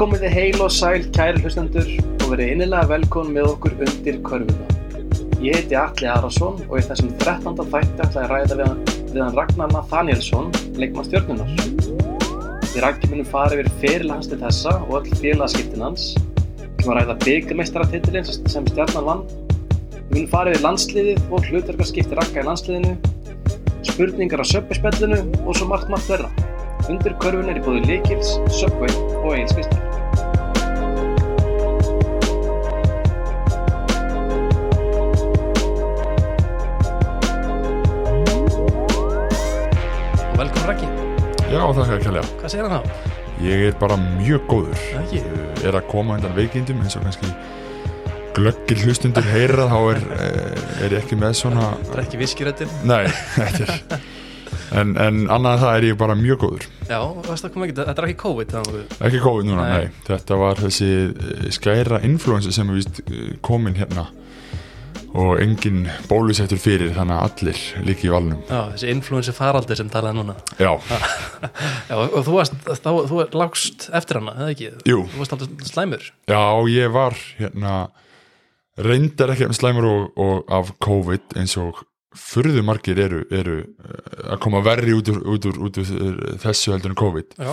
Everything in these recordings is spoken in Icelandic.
Komið þið heil og sæl kæri hlustendur og verið innilega velkomin með okkur undir körfuna. Ég heiti Atli Arason og í þessum 13. þætti ætla ég að ræða við hann, við Ragnar Nathanielsson, leikmann stjórnunar. Við rækjum munum fara yfir feril hans til þessa og öll félagskiptin hans. Við munum ræða byggamestaratitilinn sem stjarnan vann. Við munum fara yfir landsliðið og hlutverkarskipti Ragga í landsliðinu, spurningar á söpbespellinu og svo margt margt verða. Undir körfun er í búið Likils, Subway og Egil's Já, þakka að kjælja. hvað segir hann þá? Ég er bara mjög góður. Það ekki? Uh, Er að koma undan veikindum eins og kannski glöggir hlustundur heyra þá er, eh, er ég ekki með svona... Það er ekki viskirættin? Nei, er... En, en annað það er ég bara mjög góður. Já, það ekki, þetta er ekki COVID þannig að Ekki COVID núna, Nei. nei. Þetta var þessi eh, skæra influensa sem er víst eh, komin hérna og engin bólusettur fyrir þannig að allir líki í valnum. Já, þessi influensi faraldur sem talaði núna Já, Já, og þú varst, þá, þú lagst eftir hana, eða ekki? jú. Þú varst alltaf slæmur Já, ég var hérna reyndar ekki með slæmur og, og af COVID eins og furðu margir eru, eru eh, að koma verri út úr, út úr, út úr þessu heldur en COVID Já,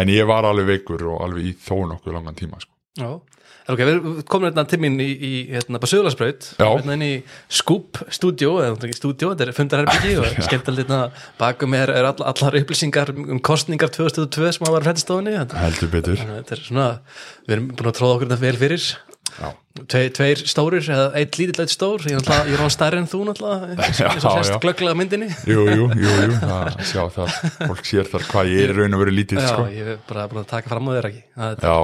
en ég var alveg veikur og alveg í þó nokkuð langan tíma sko. já ok, við komum hérna til mín í, í hérna, bara Söðlarsbraut, Já. hérna inn í Scoop stúdíó, eða er ekki stúdíó, þetta er fundarherbyggi og skemmtilega hérna bakum mér er all, allar upplýsingar um kostningar 2002 sem verið fréttastofunni þetta heldur betur. Að þetta er svona, við erum búin að tróða okkur þetta vel fyrir. Tve, Tveir stórir, eða eitt lítill eitt stór Ég er er á stærri en þú náttúrulega eins og- já. glögglega myndinni. Jú, jú, jú, sjá það, fólk sér þar hvað ég er raun og verið lítill Já, sko. ég hef bara búin að taka fram á þér ekki Já,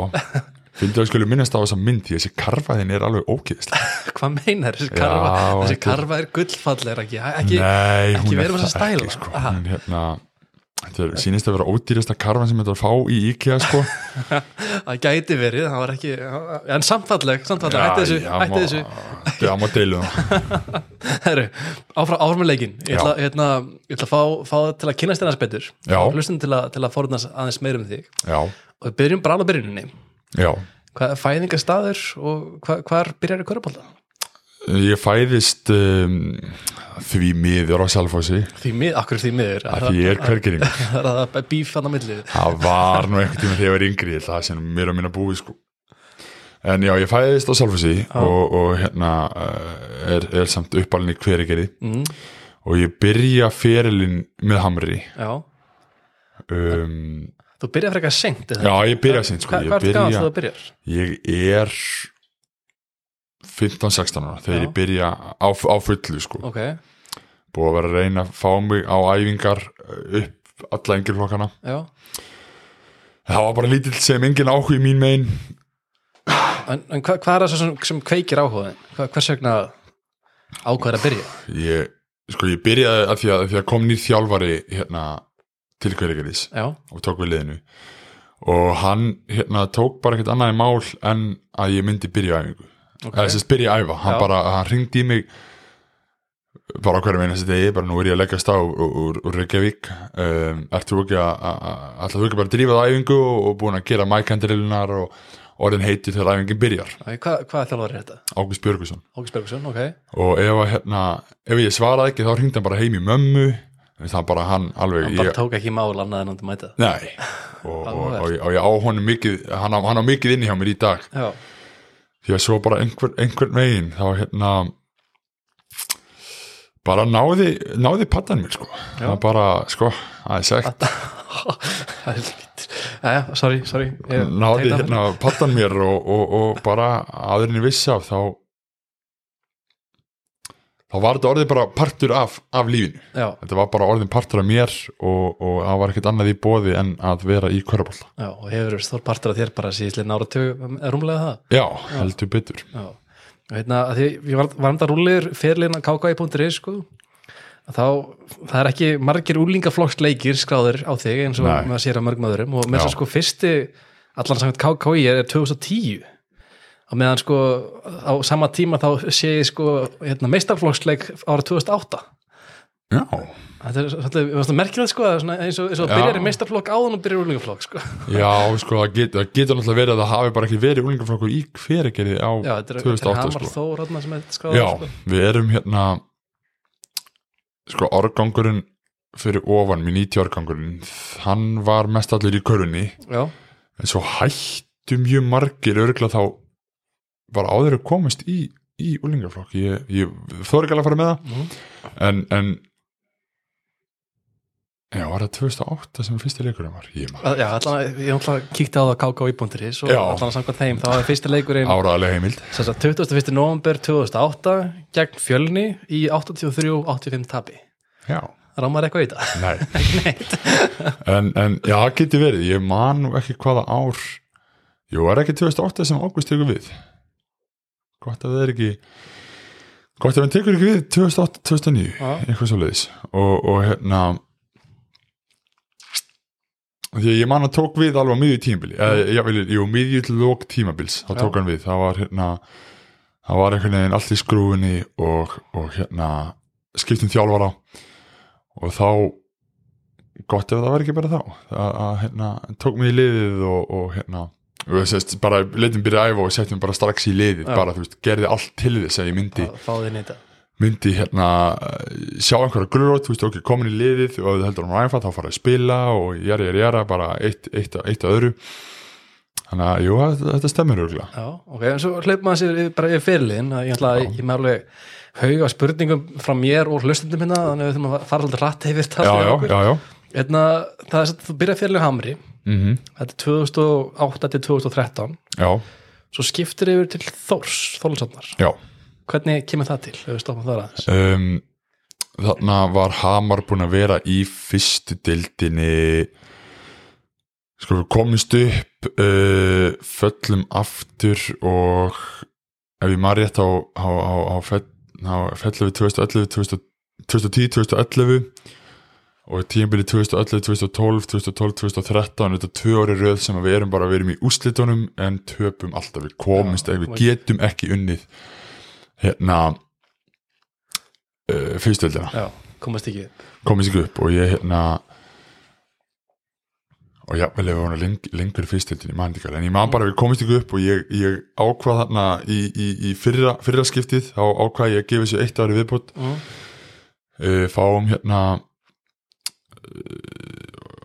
finnst að skulum minnast á þessa mynd því þessi karfaðin er alveg ókýðislega Hvað meinar þessi Já, karfa Þessi þetta er- karfa er gullfalleg ekki, ekki Nei, ekki er vera með þessa það stæla. ekki sko. Aha. Hún, hérna, Þetta er, sýnist að vera ódýrasta karfan sem þetta að fá í IKEA sko. Það gæti verið, það var ekki En samfalleg, samfalleg, hætti þessu já, Hætti má- þessu Já, má deilu það Herru, áfram, leikinn Ég ætla, Já. hérna, ég ætla að fá, fá það til að kynast þér aðeins betur Já. hlustum til að, til að fórðast aðeins meir um þig Já, og við byrjum bara alveg byrjuninni já. Hvað er fæðingastaður og hva, hvar byrjar í körubólta? Ég fæðist um, því miður á Salfossi Því mið, akkur því miður? Því ég er hvergeringur Það er að bíf hann á millið Það var nú einhvern tíma þegar ég var yngri það sem mér og minna búi sko. En já, ég fæðist á Salfossi og, og hérna uh, er, er samt uppalinn í hvergeri mm, og ég byrja ferilinn með Hamri. Já, um, þú byrjar frekar sengt Já, ég byrja seint sko. Hvað hvað er byrja- þegar þú byrjar? Ég er 15-16 ára þegar Já. ég byrja á, á fullu sko. Ok, búið að vera að reyna að fá mig á æfingar uh, upp alla yngri flokkana já það var bara lítill sem engin áhugi mín megin En, en hvað, hvað er það sem, sem kveikir áhugaðin? Hva, hvers vegna ákvæður að byrja? ég, sko, ég byrjaði að því að, að því að kom nýr þjálfari hérna, til Já, og tók við liðinu. Og hann hérna, tók bara ekkert annað í mál en að ég myndi byrja æfingu. Ok. Okay. þess að byrja æfa, hann Já. bara hann ringdi í mig bara á hverjum einasta degi, bara nú er ég að leggast á úr, Reykjavík. Um, ertu ekki að, ætlaðu þú ekki bara að drífa það æfingu og, og búin að gera mækandrilunar og orðin heiti þegar æfingin byrjar? Æ, Hvað, hvað þjálfar er þetta? Ágúst Björgusson Ágúst Bergusson, ok. Og ef, hérna, ef ég svaraði ekki þá ringdi hann bara heim í mömmu það bara hann alveg Hann bara ég, tók ekki mál annað en hann til mæta nei. Og, og, og, og, ég á honum mikið hann á, hann á mikið inni hjá mér í dag. Já, því að svo bara einhver, einhvern veginn þá hérna bara náði náði pattan mér sko. Það var bara sko, aðeins segt það er lítið Jæja, sorry, sorry. Náði hérna pattan mér og, og, og bara aðrinni vissi af þá þá var þetta orðið bara partur af, af lífinu. Já, þetta var bara orðin partur af mér og, og það var ekkert annað í bóði en að vera í kvörabólta já, og hefur stór partur af þér bara síðislega nára tug, er rúmlega það? Já, heldur betur. Já, hérna, að því ég var, var enda rúlir fyrirlina kki.is sko. Að þá, það er ekki margir úlingaflokksleikir skráður á þig eins og Nei. maður sér að mörgum öðrum. Og með þess að sko fyrsti allan samkvæmt KKI er 2010 og meðan sko á sama tíma þá sé ég sko hérna, meistarflokksleik ára 2008 já, Þetta er svolítið, er merkilegt sko eins og, eins og byrjar í meistarflokk áðan og byrjar í úlingaflokk sko. já, sko, það getur, getur náttúrulega verið að það hafi bara ekki verið úlingaflokkur í hveragerði á Já, þetta er, þetta er 2008 Hamar sko. Þór þarna sem er skráður Já, sko. við erum hérna sko árgangurinn fyrir ofan, minn 90 árgangurinn hann var mest allir í körunni Já, en svo hættu mjög margir örgulega þá bara áður að komast í, í úlingaflokk ég, ég þóri ekki alveg að fara með það. Mhm. en, en já, var það 2008 sem fyrsti leikurinn var? Ég maður, Að- já allan, ég náttúrulega kíkti á það KK.is og Já. allan samkvæmt þeim, þá var fyrsti leikurinn áraðalega heimild. Sem sagt 21. november 2008 gegn fjölni í 83-85 tapi. Já, Rámar eitthvað í þetta? nei. En, en já, það getur verið, ég man ekki hvaða ár jú, er ekki 2008 sem águst tekur við gott að það er ekki gott að það tekur ekki við 2008, 2009 Já. eitthvað svo leiðis og, og hérna því ég man að tók við alveg á miðju tímabili ég vil, jú, miðju til lók tímabils þá tók Já. hann við, það var hérna það var einhvern veginn allt í skrúfinni og, og hérna skiptum þjálfara. Og þá gott ef það var ekki bara þá. Að, að hérna, tók mig í liðið og, og hérna við sést, bara leitum byrja að æfa og setjum bara strax í liðið, Já. bara þú veist, gerði allt til þess að ég myndi, Fáði þetta myndi hérna sjá einhverja gulrót, þú veist, ok, komin í liðið og ef þú heldur hann ræfa, þá fara að spila og jæra, jæra, jæra, bara eitt, eitt, eitt að öðru. Þannig að, jú, þetta, þetta stemmir örgulega Já, ok, en svo hleypum maður sér yfir- bara yfir fyrirliðin ég ætla að ég með alveg hauga spurningum frá mér og hlustundum hérna þannig að við þurfum að fara alltaf rætt yfir þetta já, já, já, já. Hérna, það er að þú byrjar fyrirlið Hamri mm þetta er 2008 til 2013 já, svo skiptir yfir til Þórs, Þólasafnar já. Hvernig kemur það til, um, þarna var Hamar búin að vera í fyrstu dildinni við komist upp uh, föllum aftur og ef ég maður rétt á, á, á, á, fell, á fellum við 2011 2000 2010, 2011 og tímabili 2011, 2012 2012, 2013 þetta er tvö ári röð sem við erum bara við erum í úslitunum en töpum alltaf, við ekki, við getum ekki unnið hérna uh, fyrstöldina komast ekki komist ekki upp og ég hérna og já, vel ef við vorum leng, lengur í fyrstöldin ég man ekki alveg, en ég man bara við komist ekki upp og ég, ég ákvað þarna í, í, í fyrra, fyrra skiptið, þá ákvað ég að gefa þessu eitt ári viðbútt mm. uh, fáum hérna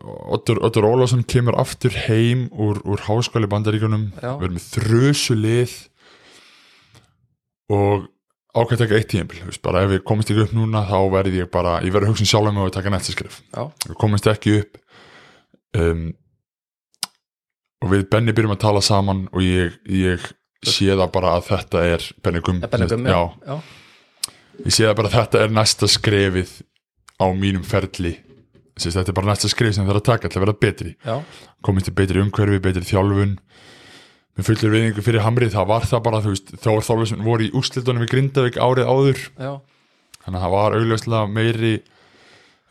Oddur, Oddur Ólafsson kemur aftur heim úr, úr háskóli bandaríkunum erum með þrösu lið. Og ákveð taka eitt veist, bara ef við komist ekki upp núna þá verði ég bara, ég verði að hugsa um sjálf mig og taka næsta skrif, komist ekki upp um, og við Benni byrjum að tala saman og ég, ég sé það bara að þetta er Benni Gum, Benningum, já, já. ég sé það bara að þetta er næsta skrefið á mínum ferli Sist, þetta er bara næsta skrif sem það er að taka til að vera betri já. komist til betri umhverfi, betri þjálfun með fullir viðningu fyrir Hamri það var það bara, þú veist, þá var þálega sem voru í úrslitunum í Grindavík árið áður já. þannig að það var augljóslega meiri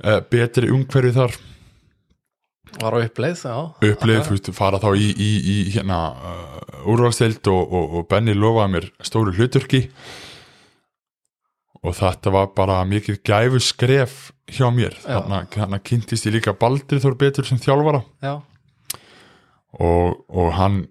uh, betri umhverfi þar Var á uppleið, já upplið, Já. þú veist, fara þá í, í, í hérna uh, úrvalstild og, og, og Benni lofaði mér stóru hluturki og þetta var bara mikið gæfu skref hjá mér. Þannig að kynntist ég líka Baldri Þór betur sem þjálfara. Já, og, og hann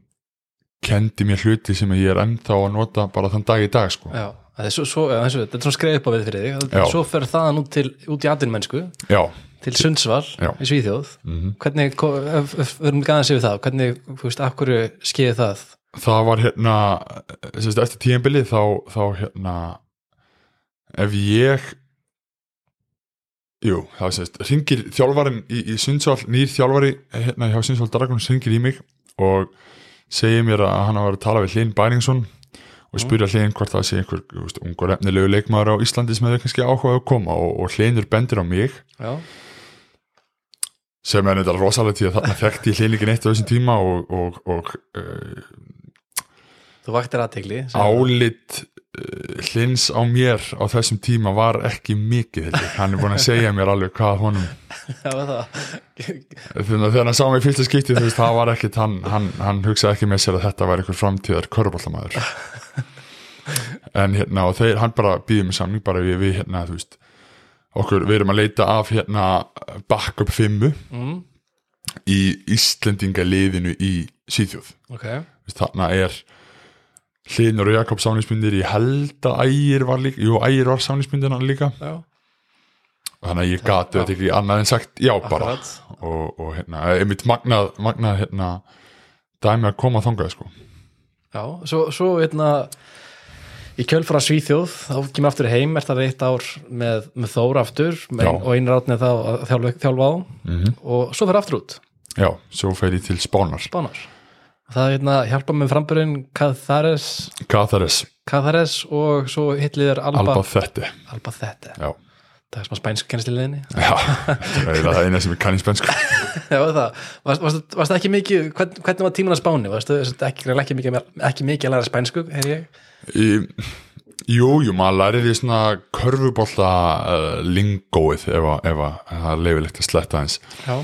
kendi mér hluti sem ég er ennþá að nota bara þann dag í dag sko. já. Er svo, svo, já, og þetta er svona skreið upp á við fyrir þig. Já. Svo fer það nú til, út í atvinnmennsku já, til Sundsvall í Svíþjóð. Mm Hvernig, ko- ef ef við gæðan sér við það Hvernig, þú veist, hverju skeiði það? Það var hérna sérst, eftir tíðanbilið þá, þá hérna ef ég jú, það sést ringir þjálfarin í, í Sundsvall nýr þjálfari hérna hjá Sundsvall Dragons ringir í mig og segir mér að hann verið að tala við Hlyn Bæringsson og spyrja Hlyn hvort það sé einhver veist, ungur efnilegu leikmaður á Íslandi sem hefur kannski áhuga að koma og, og Hlynur bendir á mig. Já, sem er þetta rosalega því að þarna þekkti ég Hlyn ekki neitt á þessum tíma og, og, og uh, þú vaktir aðtegli álit uh, hlins á mér á þessum tíma var ekki mikið hann er búin að segja mér alveg hvað honum þegar hann sá mig fyrsta skipti þú veist, það var ekkit, hann, hann, hann hugsaði ekki með sér að þetta var einhver framtíðar körubollamæður en hérna og þeir, hann bara býði mig samning bara við, við hérna, þú veist okkur, við erum að leita af hérna backup 5 mm, í Íslendinga liðinu í Svíþjóð. Ok, þarna er Hlinur og Jakob samlingsmyndir ég held að Ægir var líka jú, Ægir var samlingsmyndirna líka. Já, þannig að ég gati þetta ekki annað en sagt já bara. Akkurat. Og, og hérna, einmitt magnað, magnað hérna, dæmi að koma þangað sko. Já, svo, svo hérna í kjölfara Svíþjóð þá kemur aftur heim, er það eitt ár með, með Þóra aftur með, og einir átnið þá að þjálfa, á. Mhm. og svo fyrir aftur út, já, svo fer ég til Spánar. Spánar það hérna, hjálpa með framburinn Kathares, Kathares, Kathares og svo hitliður Alba, Alba Alba, Þetti þetta já, það er smá spænsk kennst í liðinni já það er það eina sem er kann í spensku Já, það, varst, varst, varst ekki mikið hvern, hvernig var tíman að Spáni, varstu ekki, ekki, ekki mikið að læra spænsku, heyr ég? Í, jú, jú, maður lærir í svona körfubólta uh, lingóið ef, að- það er leifilegt að sletta eins Já,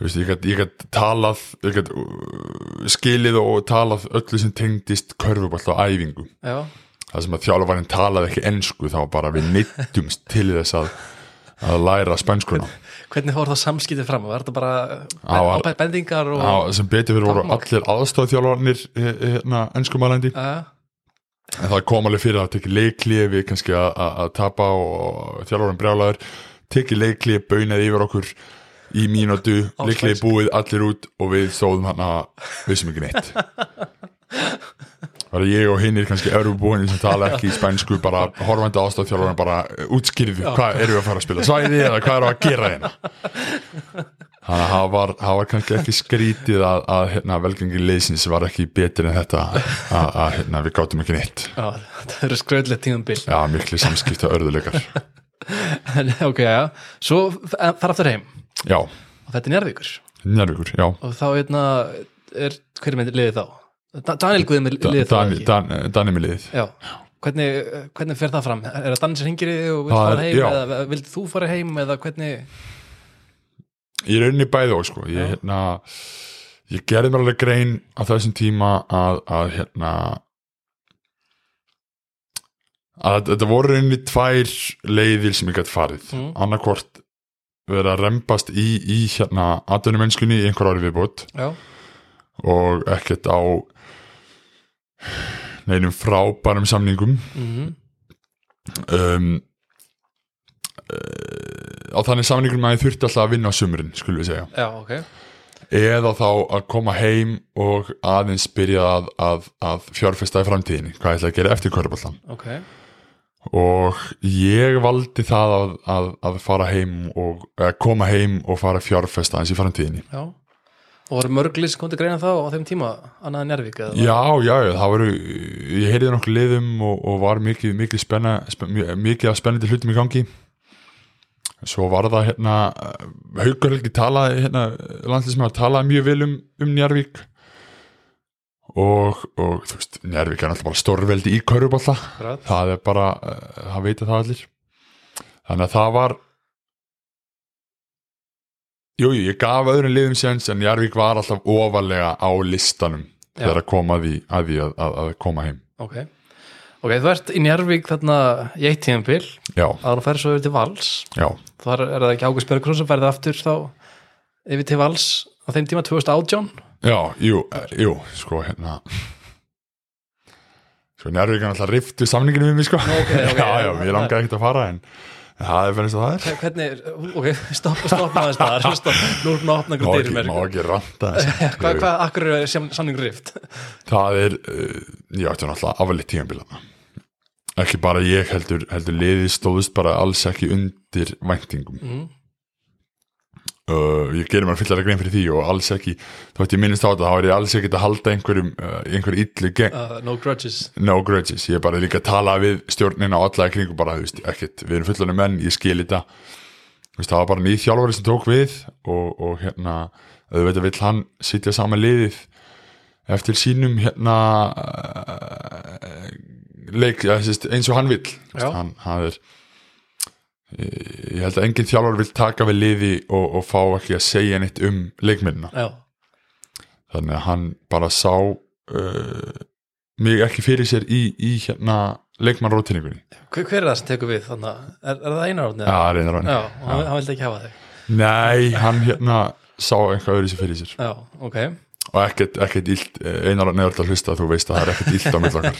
veist, ég get, ég get talað ég get uh, skilið og talað öllu sem tengdist körfubólta á æfingu. Já, það sem að þjálfarinn talaði ekki ensku þá bara við nýttumst til þess að, að læra spænskuna hvernig fór það samskiptið fram? Var þetta bara Á, var- ábæð bendingar og á, sem betur fyrir voru allir aðstofþjálfarnir hérna, enskumælandi Já, en það kom alveg fyrir að tekja leiklið við kannski að tapa og þjálfarinn brjálaður tekja leiklið, baunaði yfir okkur í mínútu, leiklið spænsku. búið allir út og við stóðum hann að vissum ekki neitt. Bara ég og hinnir kannski örfubúinni sem tala ekki í spænsku bara horfandi aðstofþjálfarinn bara útskýrðu hvað eru við að fara að spila svæði eða hvað eru að gera hérna. Þannig að það var, það var kannski ekki skrítið að, að hérna, velgengi leysins var ekki betur en þetta að, að hérna, við gátum ekki neitt. Já, það eru skröðlega tíðanbill Já, miklu samskipta örðuleikar ok, já, svo fara aftur heim Já, og þetta er Njárvíkur Njarvíkur, já og þá hérna er hver er með liðið þá? Da Daniel Guðið með liðið þá ekki? Dan, Dani með liðið Já, hvernig, hvernig fer það fram? Er það Daniel sem hringir í þig og vil fara heim já. eða vildi þú fara heim eða hvernig Ég er unni bæði og sko ég, Já. hérna, ég gerði mér alveg grein á þessum tíma að, að hérna að þetta voru unni tvær leiðir sem ég gætt farið. Mm. annarkvort vera að rembast í, í hérna atvinnumennskunni í einhver ári viðbútt og ekkert á neinum frábærum samningum. Mm um, uh, á þannig samningum að ég þurfti alltaf að vinna á sumrin skulum við segja. Já, ok. Eða þá að koma heim og aðeins byrja að, að, að fjárfesta í framtíðinni, hvað ég ætla að gera eftir kvöruboltan Ok, og ég valdi það að, að, að fara heim og að koma heim og fara fjárfesta aðeins í framtíðinni. Já. Og voru mörglis kom til greina þá á þeim tíma annað en Njárvík? Já, já, það voru ég heyrði nokkuð liðum og, og var mikið mikið, spenna, spen, mikið af spennandi hlutum í gangi. Svo var það hérna Haukur Helgi talaði hérna, landlismæður talaði mjög vel um, um Njarvík og, og þú veist, Njarvík er náttúrulega bara stórveldi í köruballa Akkurat. það er bara, uh, það veit að það allir. Þannig að það var jú, jú, ég gaf öðrum liðum séns en Njarvík var alltaf ofalega á listanum Já. þegar að koma að því að, því að, að, koma heim. Ok, ok, þú ert í Njárvík þarna í eitt tíðanbill já, að þú ferð svo yfir til Vals. Já, þar er það ekki Ágúst Berggrún sem ferði aftur þá yfir til Vals á þeim tíma 2018 já, jú, eh, jú sko hérna. Sko Njarvík er alltaf rift við samninginu við mig sko. Ok, ok. já, já, ég langaði ekkert að fara en það er fyrir eins og það er. Hvernig, ok, stoppa, stoppa aðeins það Stopp, nú erum við að opna má einhver ekki, dyrum má ekki ranta þess Hvað, hvað, akkur er samningur rift? það er, uh, ég ætti náttúrulega afalið tímanbílana ekki bara ég heldur, heldur liðið stóðust bara alls ekki undir væntingum. Mm. Uh, ég gerir mér fyllar að grein fyrir því og alls ekki, þótt ég minnist á þetta þá er ég alls ekki að halda einhverjum uh, einhver illu gegn, Uh, no grudges. No grudges. Ég er bara líka að tala við stjórnina og alla í kringum bara, þú veist, ekkert, við erum fullanum menn ég skil þetta. Það var bara nýð þjálfari sem tók við og, og hérna, auðvitað vill hann sitja saman liðið eftir sínum hérna uh, leik, ja, sést, eins og hann vill. Hann, hann er ég held að engin þjálfari vill taka við liði og, og fá ekki að segja neitt um leikmennina. Já, þannig að hann bara sá uh, mig ekki fyrir sér í, í hérna leikmann rótinningunni hver, hver er það sem tekur við þannig er, er það einar átni? Já, reynar hann Já, og hann, hann vildi ekki hafa þig. Nei, hann hérna sá eitthvað öðru sér fyrir sér. Já, ok og ekkert, ekkert illt, einar hann er alltaf að hlusta þú veist að það er ekkert illt á mill okkar.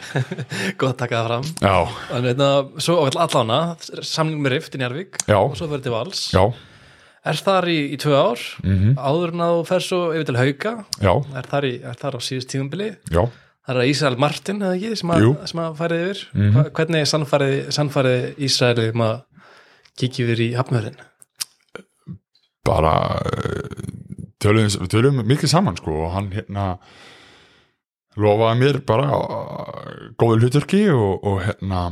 Góð að taka það fram. Já, En veitna, svo á allána, samling með Rift í Njarvík já, og svo verður til Vals. Já, Er þar í, í tvö ár. Mhm, áður en að þú fer svo yfir til Hauka. Já, er þar, í, er þar á síðust tíðumbili já. Það er Ísrael Martin, eða ekki, sem að, sem að farið yfir. Mhm. Hva, Hvernig sannfærið, sannfærið Ísrael um að kikið yfir í hafnöðin? bara eh, tölum, við tölum mikið saman sko og hann hérna lofaði mér bara uh, góðu hlutverki og, og hérna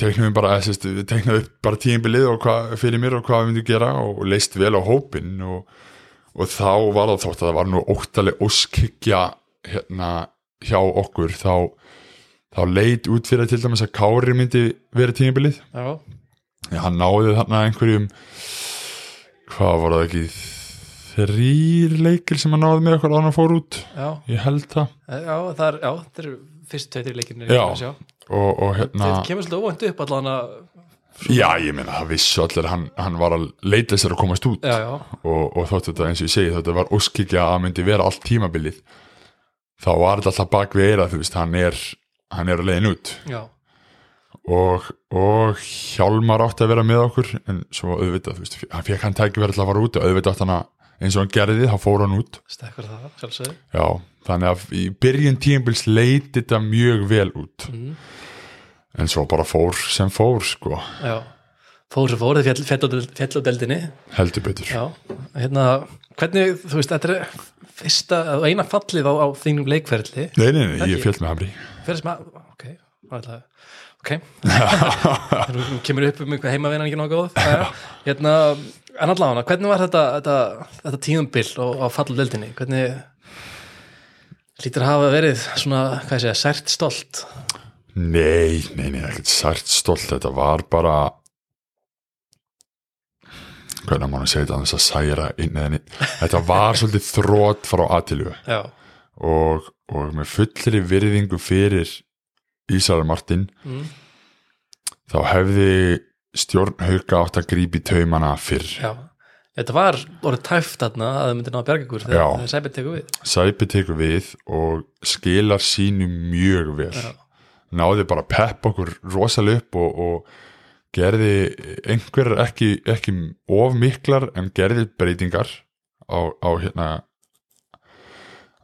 teiknum við bara, upp bara tímbilið og hvað fyrir mér og hvað við myndum gera og leist vel á hópinn og, og þá var það þótt að það var nú óttaleg óskikja hérna hjá okkur þá, þá leit út fyrir til dæmis að Kári myndi vera tímbilið Já, Já, hann náði þarna einhverjum hvað var það ekki þrýr leikir sem hann náði með okkur að hann fór út? Já, ég held það. Já, það er, já, það eru fyrst tveitir leikinir Já. og, og hérna Þetta kemur svolítið óvænt upp allan að já, ég meina það vissu allir að hann, hann var að leita sér að komast út. Já, já, og, og þótt þetta eins og ég segi þetta var óskikja að myndi vera allt tímabilið þá var þetta alltaf bak við eira þú veist, hann er, hann er að leiðin út. Já, og, og Hjálmar átti að vera með okkur en svo auðvitað, þú veist, hann fekk hann tæki verið til að fara út og auðvitað átti hann að eins og hann gerði, þá fór hann út. Stekkur það, sjálfsögðu. Já, þannig að í byrjun tímabils leiti þetta mjög vel út. Mm. en svo bara fór sem fór sko, Já, fór sem fór, þið fjall, fjall, fjall á deldinni heldur betur. Já, hérna, hvernig, þú veist, þetta er fyrsta, eina fallið á, á þínum leikferðli Nei, nei, nei, ég Ekki? fjöld með Hamri. Sem að, ok, ætla, ok. Nú kemur upp um einhver heimavinnan ekki Jæja, hérna, en allavega, hvernig var þetta þetta, þetta tíðumbil og á fallu deildinni, hvernig lítur að hafa verið svona, hvað ég segja, sært stolt? Nei, nei, nei, ekkert sært stolt. Þetta var bara hvernig má hann segja þetta annars að særa inn eða inn þetta var svolítið þrótt frá aðtilu Já, og, og með fullri virðingu fyrir Ísara Martin mm, þá hefði stjórn hauka átt að grípi taumana fyrr. Já. Þetta var orðið tæft þarna að það myndi ná að bjarga ykkur þegar það sæpið tekur við. Sæpi tekur við og skilar sínu mjög vel. Já. náði bara að peppa okkur rosalega upp og, og gerði einhver ekki, ekki of miklar en gerði breytingar á, á hérna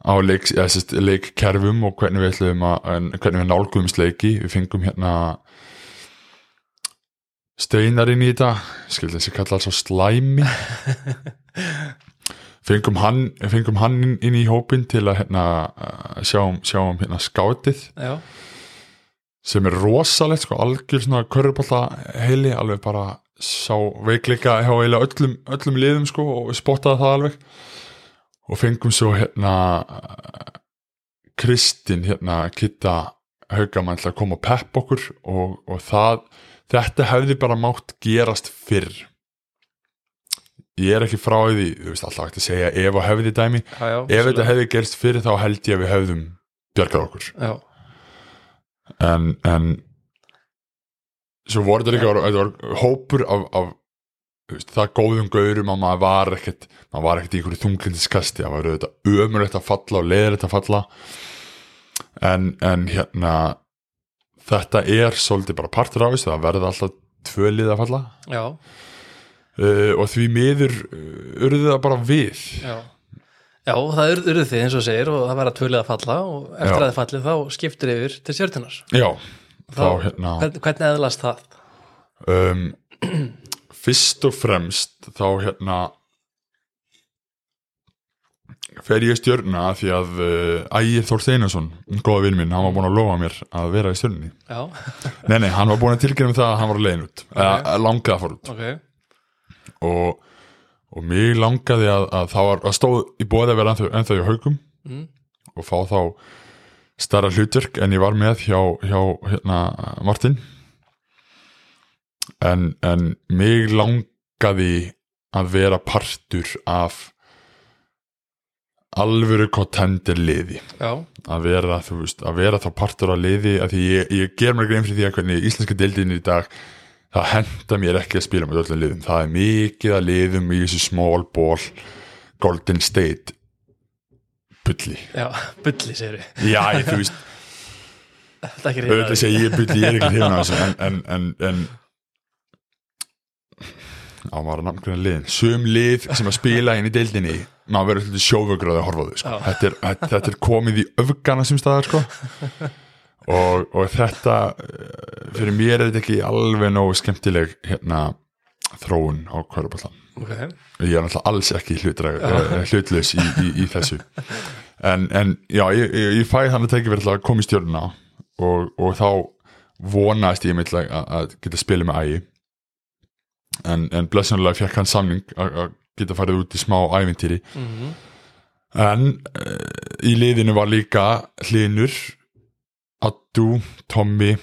á leik, eða, sérst, leikkerfum og hvernig við ætlum að hvernig við nálguðumst leiki. Við fengum hérna steinar inn í þetta skildi þessi kalla alls á slæmi. Fengum hann, fengum hann inn, inn í hópin til að hérna, uh, sjá, um- sjá um hérna, skátið Já, sem er rosalegt sko, algjör svona körfuballa heili, alveg bara sá veikleika hjá eiginlega öllum, öllum liðum sko og spottaði það alveg og fengum svo hérna uh, Kristin hérna Kitta Haugamann til að koma og pepp okkur og, og það, þetta hefði bara mátt gerast fyrr. Ég er ekki frá því, þú veist alltaf hægt að segja ef og hefði dæmi, já, já ef þetta hefði gerst fyrir þá held ég að við hefðum bjargað okkur. Já, en, en svo voru þetta líka þetta var hópur af, af það góðum gaurum að maður var ekkert maður var ekkert í einhverju þunglindiskasti það var auðvitað ömurlegt að falla og leðilegt að falla. En, en hérna þetta er svolítið bara partur af þessu. Það verða alltaf tvö lið að falla. Já, uh, og því miður uh, urðu það bara við. Já. Já, það ur- urðu þið eins og segir og það að tvölið að falla og eftir Já. að þið fallið þá skiptir yfir til stjörnunar já, þá Þá- hérna Hvern, Hvernig eðlast það? um, fyrst og fremst þá hérna fer ég í stjörna því að uh, Ægir Þór Steinarsson góða vinn minn, hann var búin að lofa mér að vera í stjörnunni. Já, nei nei, hann var búin að tilkynna um það að hann var að leiðin út okay. eða langaði að fara út. Ok. Og, og mig langaði að, að það var að stóð í bóði að vera ennþá í haugum mm. og fá þá starra hlutverk en ég var með hjá, hjá hérna, Martin en, en mig langaði að vera partur af alvöru kontendir liði. Já, að vera, þú veist, að vera þá partur á liði að því ég, ég ger mér grein fyrir því að hvernig íslenska deildin í dag það henda mér ekki að spila með öllum liðum. Það er mikið að liðum í þessu small ball Golden State bulli. Já, bulli segir við já, ég, þú veist, er auðvitað segja ég bulli ég er ekki hrifin á þessu en, en, en, en á maður að nafngræna liðin? Sum lið sem að spila inn í deildinni maður verður svolítið sjóvöggur að horfa þau sko. Þetta, er, þetta, er komið í öfgana sem staðar sko. og, og þetta eh, fyrir mér er þetta ekki alveg nógu skemmtileg hérna þróun á hverjuballan Ok, ég er náttúrulega alls ekki uh, hlutlaus í, í, í þessu. En, en já, ég, ég, fæ þannig að tekja verið að koma í stjórnuna og, og þá vonaðist ég að, að geta spilið með ægi en, en blessunlega fekk hann samning að geta farið út í smá ævintýri. Mhm, en uh, í liðinu var líka Hlinur Addu, Tommy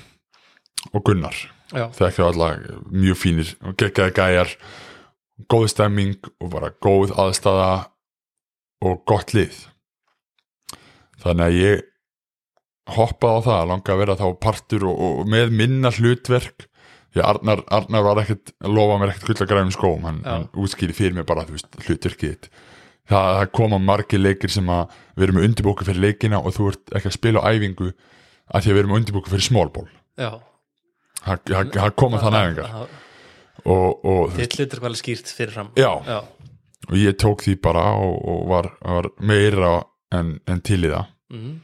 og Gunnar. Já, þekkja alla mjög fínir og geggjaði gæjar góð stemming og bara góð aðstæða og gott lið. Þannig að ég hoppaði á það að langa að vera þá partur og, og með minna hlutverk að Arnar, Arnar var ekkert lofa mér ekkert gull að græfum skóm. Hann, Já. hann útskýri fyrir mér bara þú veist, hlutverkið það, það koma margir leikir sem að við erum með undirbóku fyrir leikina og þú ert ekki að spila á æfingu að því að við erum með undirbóku fyrir smólból já. Það koma þann æfingar. Og, Þitt hlutur var alveg skýrt fyrirfram. Já, já, og ég tók því bara og, og var, var meira en, en til í það. Mhm,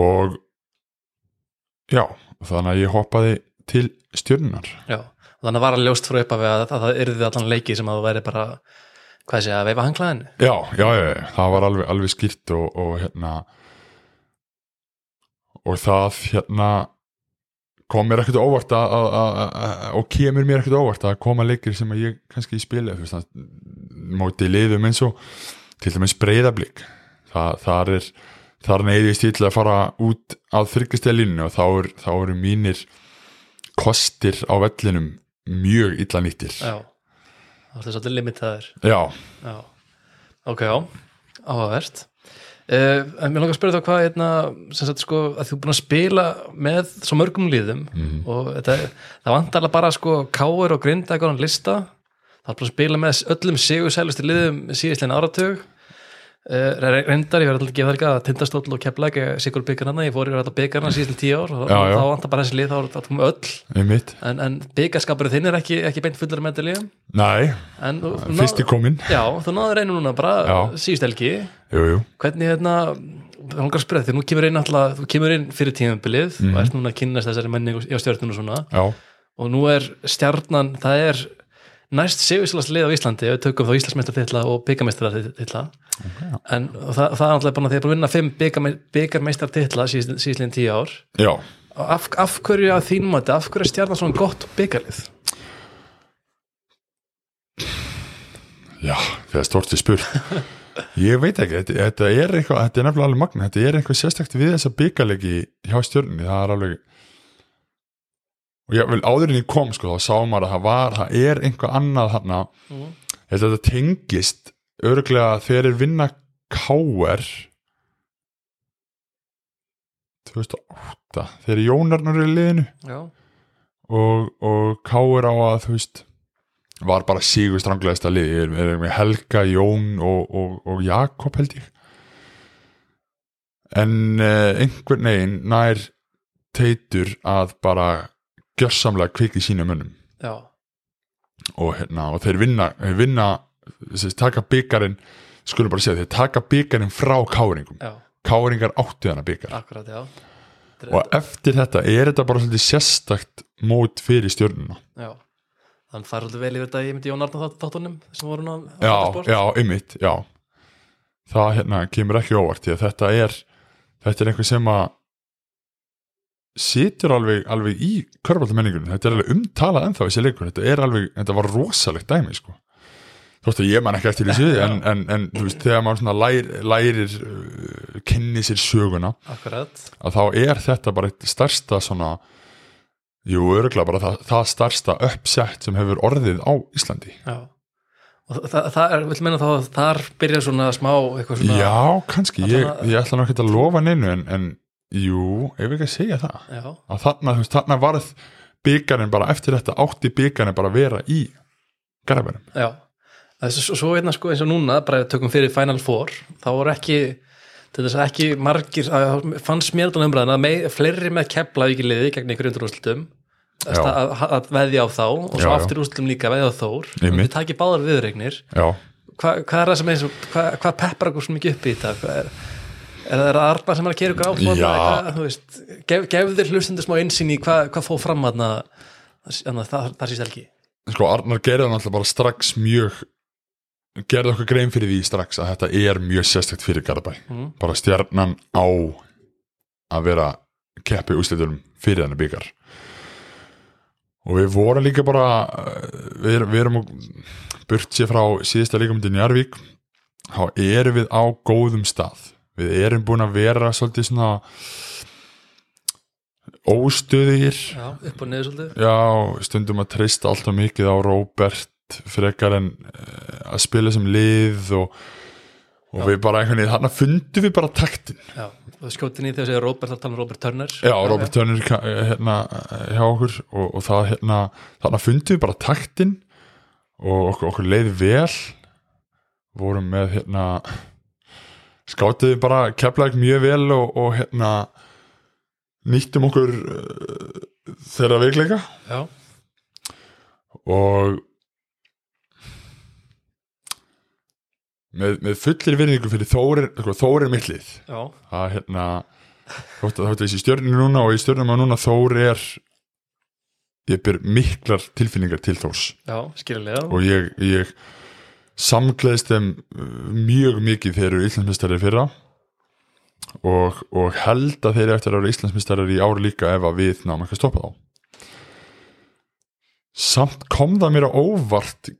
og já, þannig að ég hoppaði til stjörnunar já Þannig var að ljóst frá uppafi að, að það yrði allan leiki sem að þú væri bara hvað sé að veifa hanglaðinu. Já, já, já, já, það var alveg, alveg skýrt og, og hérna og það hérna kom mér ekkert óvart að, að, að, og kemur mér ekkert óvart að koma leikir sem að ég kannski spila það móti liðum eins og til dæmis breyðablík það, þar er þar neyðist ég til að fara út að þryggjastælinu og þá, er, eru mínir kostir á vellinum mjög illa nýttir. Já, það var svolítið limitaður. Já, Já, ok, já, áhugavert. Uh, En mér langar að spyrja þá hvað hérna, sem sagt sko, að þú er búin að spila með svo mörgum líðum Mhm. og þetta, það vantar alveg bara sko káir og grinda eitthvað lista. Það er búin að spila með öllum sigur sælusti liðum síðistlegin áratug Uh, reyndar, ég verði alltaf að gefa þér ekki að tindastóll og kepla ekki sigur byggarna, ég fór í alltaf byggarna síðan tíu ár og Já, já. þá vantar bara þessi lið, þá er þetta komið öll. En, en byggarskapurinn þinn er ekki, ekki beint fullur með þetta Nei, en fyrst í komin Já, þú náður einu núna bara síðust jú, hvernig hérna það langar að spyrja því, nú kemur inn alltaf þú kemur inn fyrir tíðanbilið og ert núna að kynast þessari menni á stjórnum og svona. Já, og nú er stjarnan, það er næst sigurslast lið á Íslandi við tökum þá Íslandsmeistartitla og byggarmeistartitla en það, það er alltaf bara því að að vinna fimm byggarmeistartitla síðan tíu ár. Já. Af, af hverju að þínum að af hverju er stjarnan svona gott byggarlið Já, stort er spurt. Ég veit ekki, þetta, þetta er eitthvað þetta er nefnilega alveg magna, þetta er eitthvað sérstakt við þessa byggalegi hjá stjörnunni. Það er alveg og ég vil áður en ég kom sko, þá sá maður að það var, það er einhvað annað þarna, Mhm. þetta tengist örglega þegar er vinna K.R. 2008 þegar Jónarnar er í liðinu. Já, og, og K.R. á að þú veist var bara sígur stranglegasta lið með Helga, Jón og, og, og Jakob held ég. En uh, einhvern veginn nær teitur að bara gjörsamlega kviki sína mönnum. Já, og, hérna, og þeir vinna, þeir vinna þessi, taka byggarinn skulum bara segja, þeir taka byggarinn frá káringum. Káringar byggar akkurat, já. Og eftir þetta er þetta bara svolítið sérstakt mót fyrir stjörnuna. Já, þannig fær svolítið vel yfir þetta í myndi Jón Arnar þáttunum sem voru nú á já, Fótbolta.sport. já, einmitt, já. Það hérna kemur ekki óvart því að þetta er þetta er einhver sem að situr alveg, alveg í körfaldamenningunum, þetta er alveg umtalað ennþá þessi leikur, þetta er alveg, þetta var rosalegt dæmi sko þótt að ég man ekki eftir þessu en, en, en þú veist, þegar maður lær, lærir uh, kynni sér söguna Akkurat, að þá er þetta bara eitt starsta svona jú, örgulega bara það, það starsta uppsett sem hefur orðið á Íslandi. Já. Og það, það er, vil menna þá þar byrja svona smá eitthvað svona Já, kannski, ég, Allavega- ég ætla nokkið að lofa neinu en, en jú, ef ekki að segja það? Já, að þarna, þú veist, þarna varð byggarinn bara eftir þetta átti byggarinn bara vera í garabænum já svo, svo einna sko eins og núna bara tökum fyrir Final Four þá voru ekki til þess að ekki margir að, fannst mér þannig umræðan að mei, fleiri með kepla ekki liði gegn einhverjum undirúslutum Já. að, að veðja á þá og svo Já, aftur úrslutum líka veðja á þór. Við takið báðar viðregnir Hva, hvað er það sem er svo, hvað, peppar okkur svo mikið upp í þetta? Hvað er, er það Arna sem er að kera ykkur áfram? Gef, gef þér hlustendur smá einsinn í hvað, hvað fóð fram aðna það, það síst ekki sko Arnar gerði hann alltaf bara strax mjög gerði okkur grein fyrir því strax að þetta er mjög sérstækt fyrir Garabæ mm. bara stjarnan á að vera keppi úslitunum fyrir henni byggar og við vorum líka bara eh, við, við erum burt sér frá síðasta líkamundin í Arvík þá erum við á góðum stað. Við erum búin að vera svolítið svona óstöðir já, upp og niður svolítið. Já, stundum að treysta alltaf mikið á Róbert frekar en uh, að spila sem lið og, og við bara einhvern veginn, þarna fundum við bara taktin. Já, og skjótin í þegar segja Robert að tala um Robert Turner. Já, Robert Turner ka- hérna, hjá okkur og, og það hérna, þarna fundum við bara taktin og okkur, okkur leið vel. Vorum með hérna skátiði bara keflaði mjög vel og, og hérna nýttum okkur uh, þeirra veikleika. Já, og með, með fullir virðingu fyrir Þórir, sko, Þórir mittlið já, að hérna þótt að þessi stjörninu núna og í stjörnum að núna Þór er ég byr miklar tilfinningar til Þórs. Já, skiljulega og ég, ég samgleðist þeim uh, mjög mikið þegar eru Íslandsmyndstari fyrra. Og, og held að þeir eftir að vera Íslandsmyndstari í ár líka ef að við náum ekki að stoppa þá. Samt kom það mér á óvart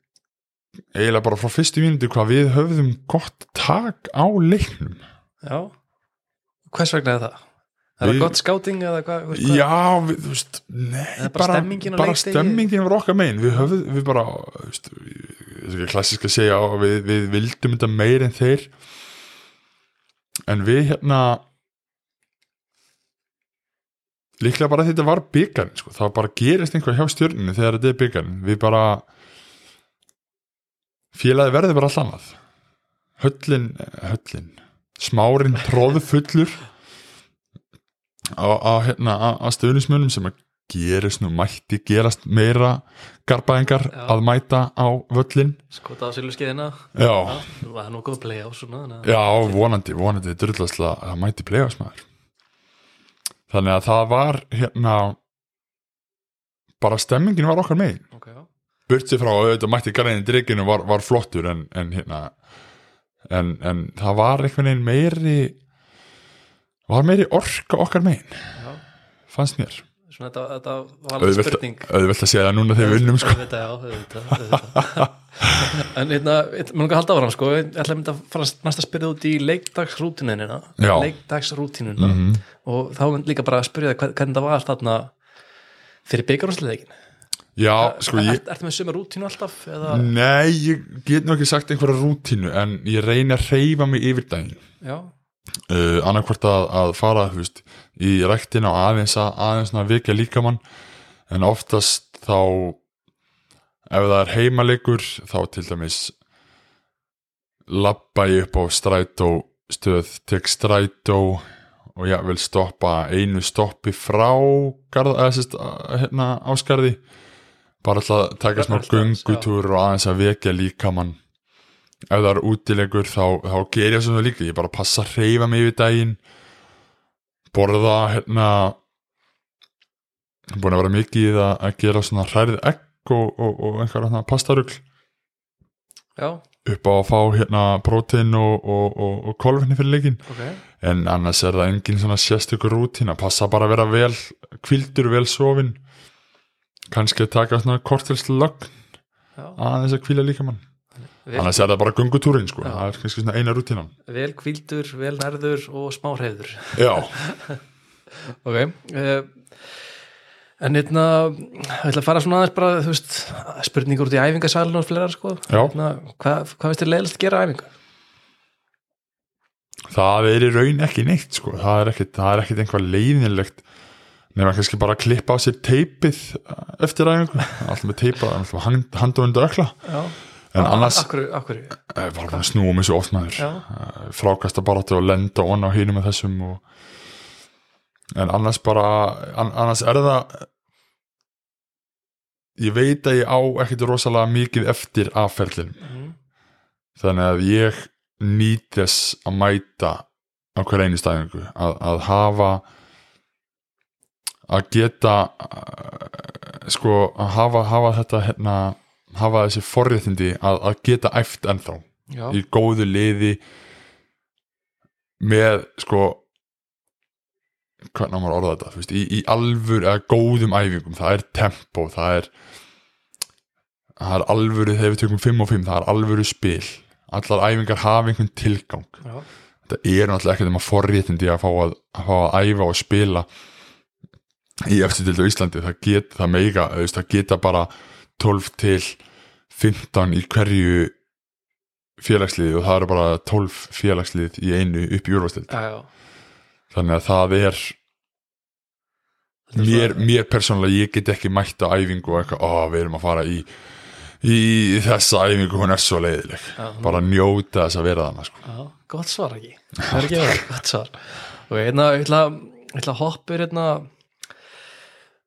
eiginlega bara frá fyrstu mínúti hvað við höfðum gott tak á leiknum já, hvers vegna er það? Er það gott skáting eða hvað? hvað? Já, við, þú veist, nei, Eða bara stemmingin bara stemmingin var okkar megin, við höfum, við bara, veist, klassisk að segja, við, við vildum þetta meir en þeir, en við hérna, líklega bara þetta var byggarinn, sko, það bara gerist einhvað hjá stjörninu þegar þetta er byggarinn, við bara, félagi verði bara allt annað, höllin, höllin, smárin tróðfullur, á, á, hérna, stöðnismunum sem að gerist nú mætti gerast meira garbaðingar að mæta á völlin skota á silfurskeiðina. Já, það nú góð play á svona þannig að- já vonandi, vonandi drullastla að það mætti plegast þannig að það var hérna bara stemmingin var okkar megin. Ok, já, burtið frá auðvitað mætti garðin drikkinu var, var flottur en, en hérna en, en það var einhvern veginn meiri var meiri orka okkar megin já. fannst mér svona þetta, þetta var alveg spurning auðvelt að segja það núna þegar við vinnum sko. auðvitað, já, auðvitað, auðvitað. en hérna, mér langar að halda áfram sko, ég ætla að mynda að fara næst að spyrja út í leikdagsrútinunina Já. leikdagsrútinuna Mhm. og þá mynd líka bara að spyrja það hvern- hvernig það var þarna fyrir byggarúsleikin já, sko ég Ert, ertu með sömu rútínu alltaf? Eða, Nei, ég get nú ekki sagt einhverja rútínu en ég reyni að reyfa mig yfir daginn. Já, uh, annarkvort að, að fara þú veist, í ræktina og aðeins að aðeins að vekja líkamann en oftast þá ef það er heimalegur þá til dæmis labba ég upp á strætó stöð, tek strætó og ég vil stoppa einu stoppi frá garð, eða, sérst, hérna, áskarði bara alltaf að taka smá göngutúr og aðeins að vekja líkamann. Ef það er útilegur þá, þá ger ég svona líka, ég bara passa að reyfa mig yfir daginn. Borða hérna búin að vera mikið í það að gera svona hrærið egg og, og, og einhverja hérna pastarugl. Já, upp á að fá hérna prótein og, og, og, og kolfinni fyrir leikin ok. En annars er það engin svona sérstökur rútín að passa bara að vera vel kvildur, vel sofin kannski að taka svona kortilslögn já, aðeins að kvíla líka mann annars er það bara gungutúrin sko, það er kannski svona eina rútínan. Vel kvildur, vel nærður og smá hreyður já, ok uh, En hérna, ég ætla að fara svona aðeins bara, veist, spurningur út í æfingasalun og fleira, sko. Hérna, hvað, hvað veist þér leiðilegt að gera á æfingu? það er í raun ekki neitt sko. það er ekkit, það er ekkit einhvað leiðinlegt nema kannski bara að klippa á sér teipið eftir æfingu alltaf með teipa, hand, hand og undir ökla Já. en annars Akkur, akkur, var bara að snúa mig svo oft maður Já. Eh, frákasta bara til að lenda og á hínum með þessum og... en annars bara an, annars er það ég veit að ég á ekkit rosalega mikið eftir afferlin Mhm. þannig að ég nýt þess að mæta á hver einu stæðingu að, að hafa að geta uh, sko að hafa, hafa þetta hérna, hafa þessi forréttindi að, að geta æft ennþá Já. í góðu liði með sko hvernig maður að orða þetta veist, í, í alvur eða góðum æfingum það er tempo, það er það er alvöru þegar við tökum 5 og 5, það er alvöru spil allar æfingar hafa einhvern tilgang Já. þetta er náttúrulega ekkert um að forréttindi að fá að, að fá að æfa og spila í eftirtildu á Íslandi það, get, það veist, það geta bara 12 til 15 í hverju félagsliði og það eru bara 12 félagslið í einu upp í úrvastild þannig að það er mér, mér persónulega ég get ekki mætt á æfingu og eitthvað, ó við erum að fara í í þessa æfingu, hún er svo leiðileg. Já, bara njóta þess að vera þannig sko. Já, gott svar ekki? Það er ekki verið, gott svar. Og hérna, ég ætla, ég ætla að hoppa yfir hérna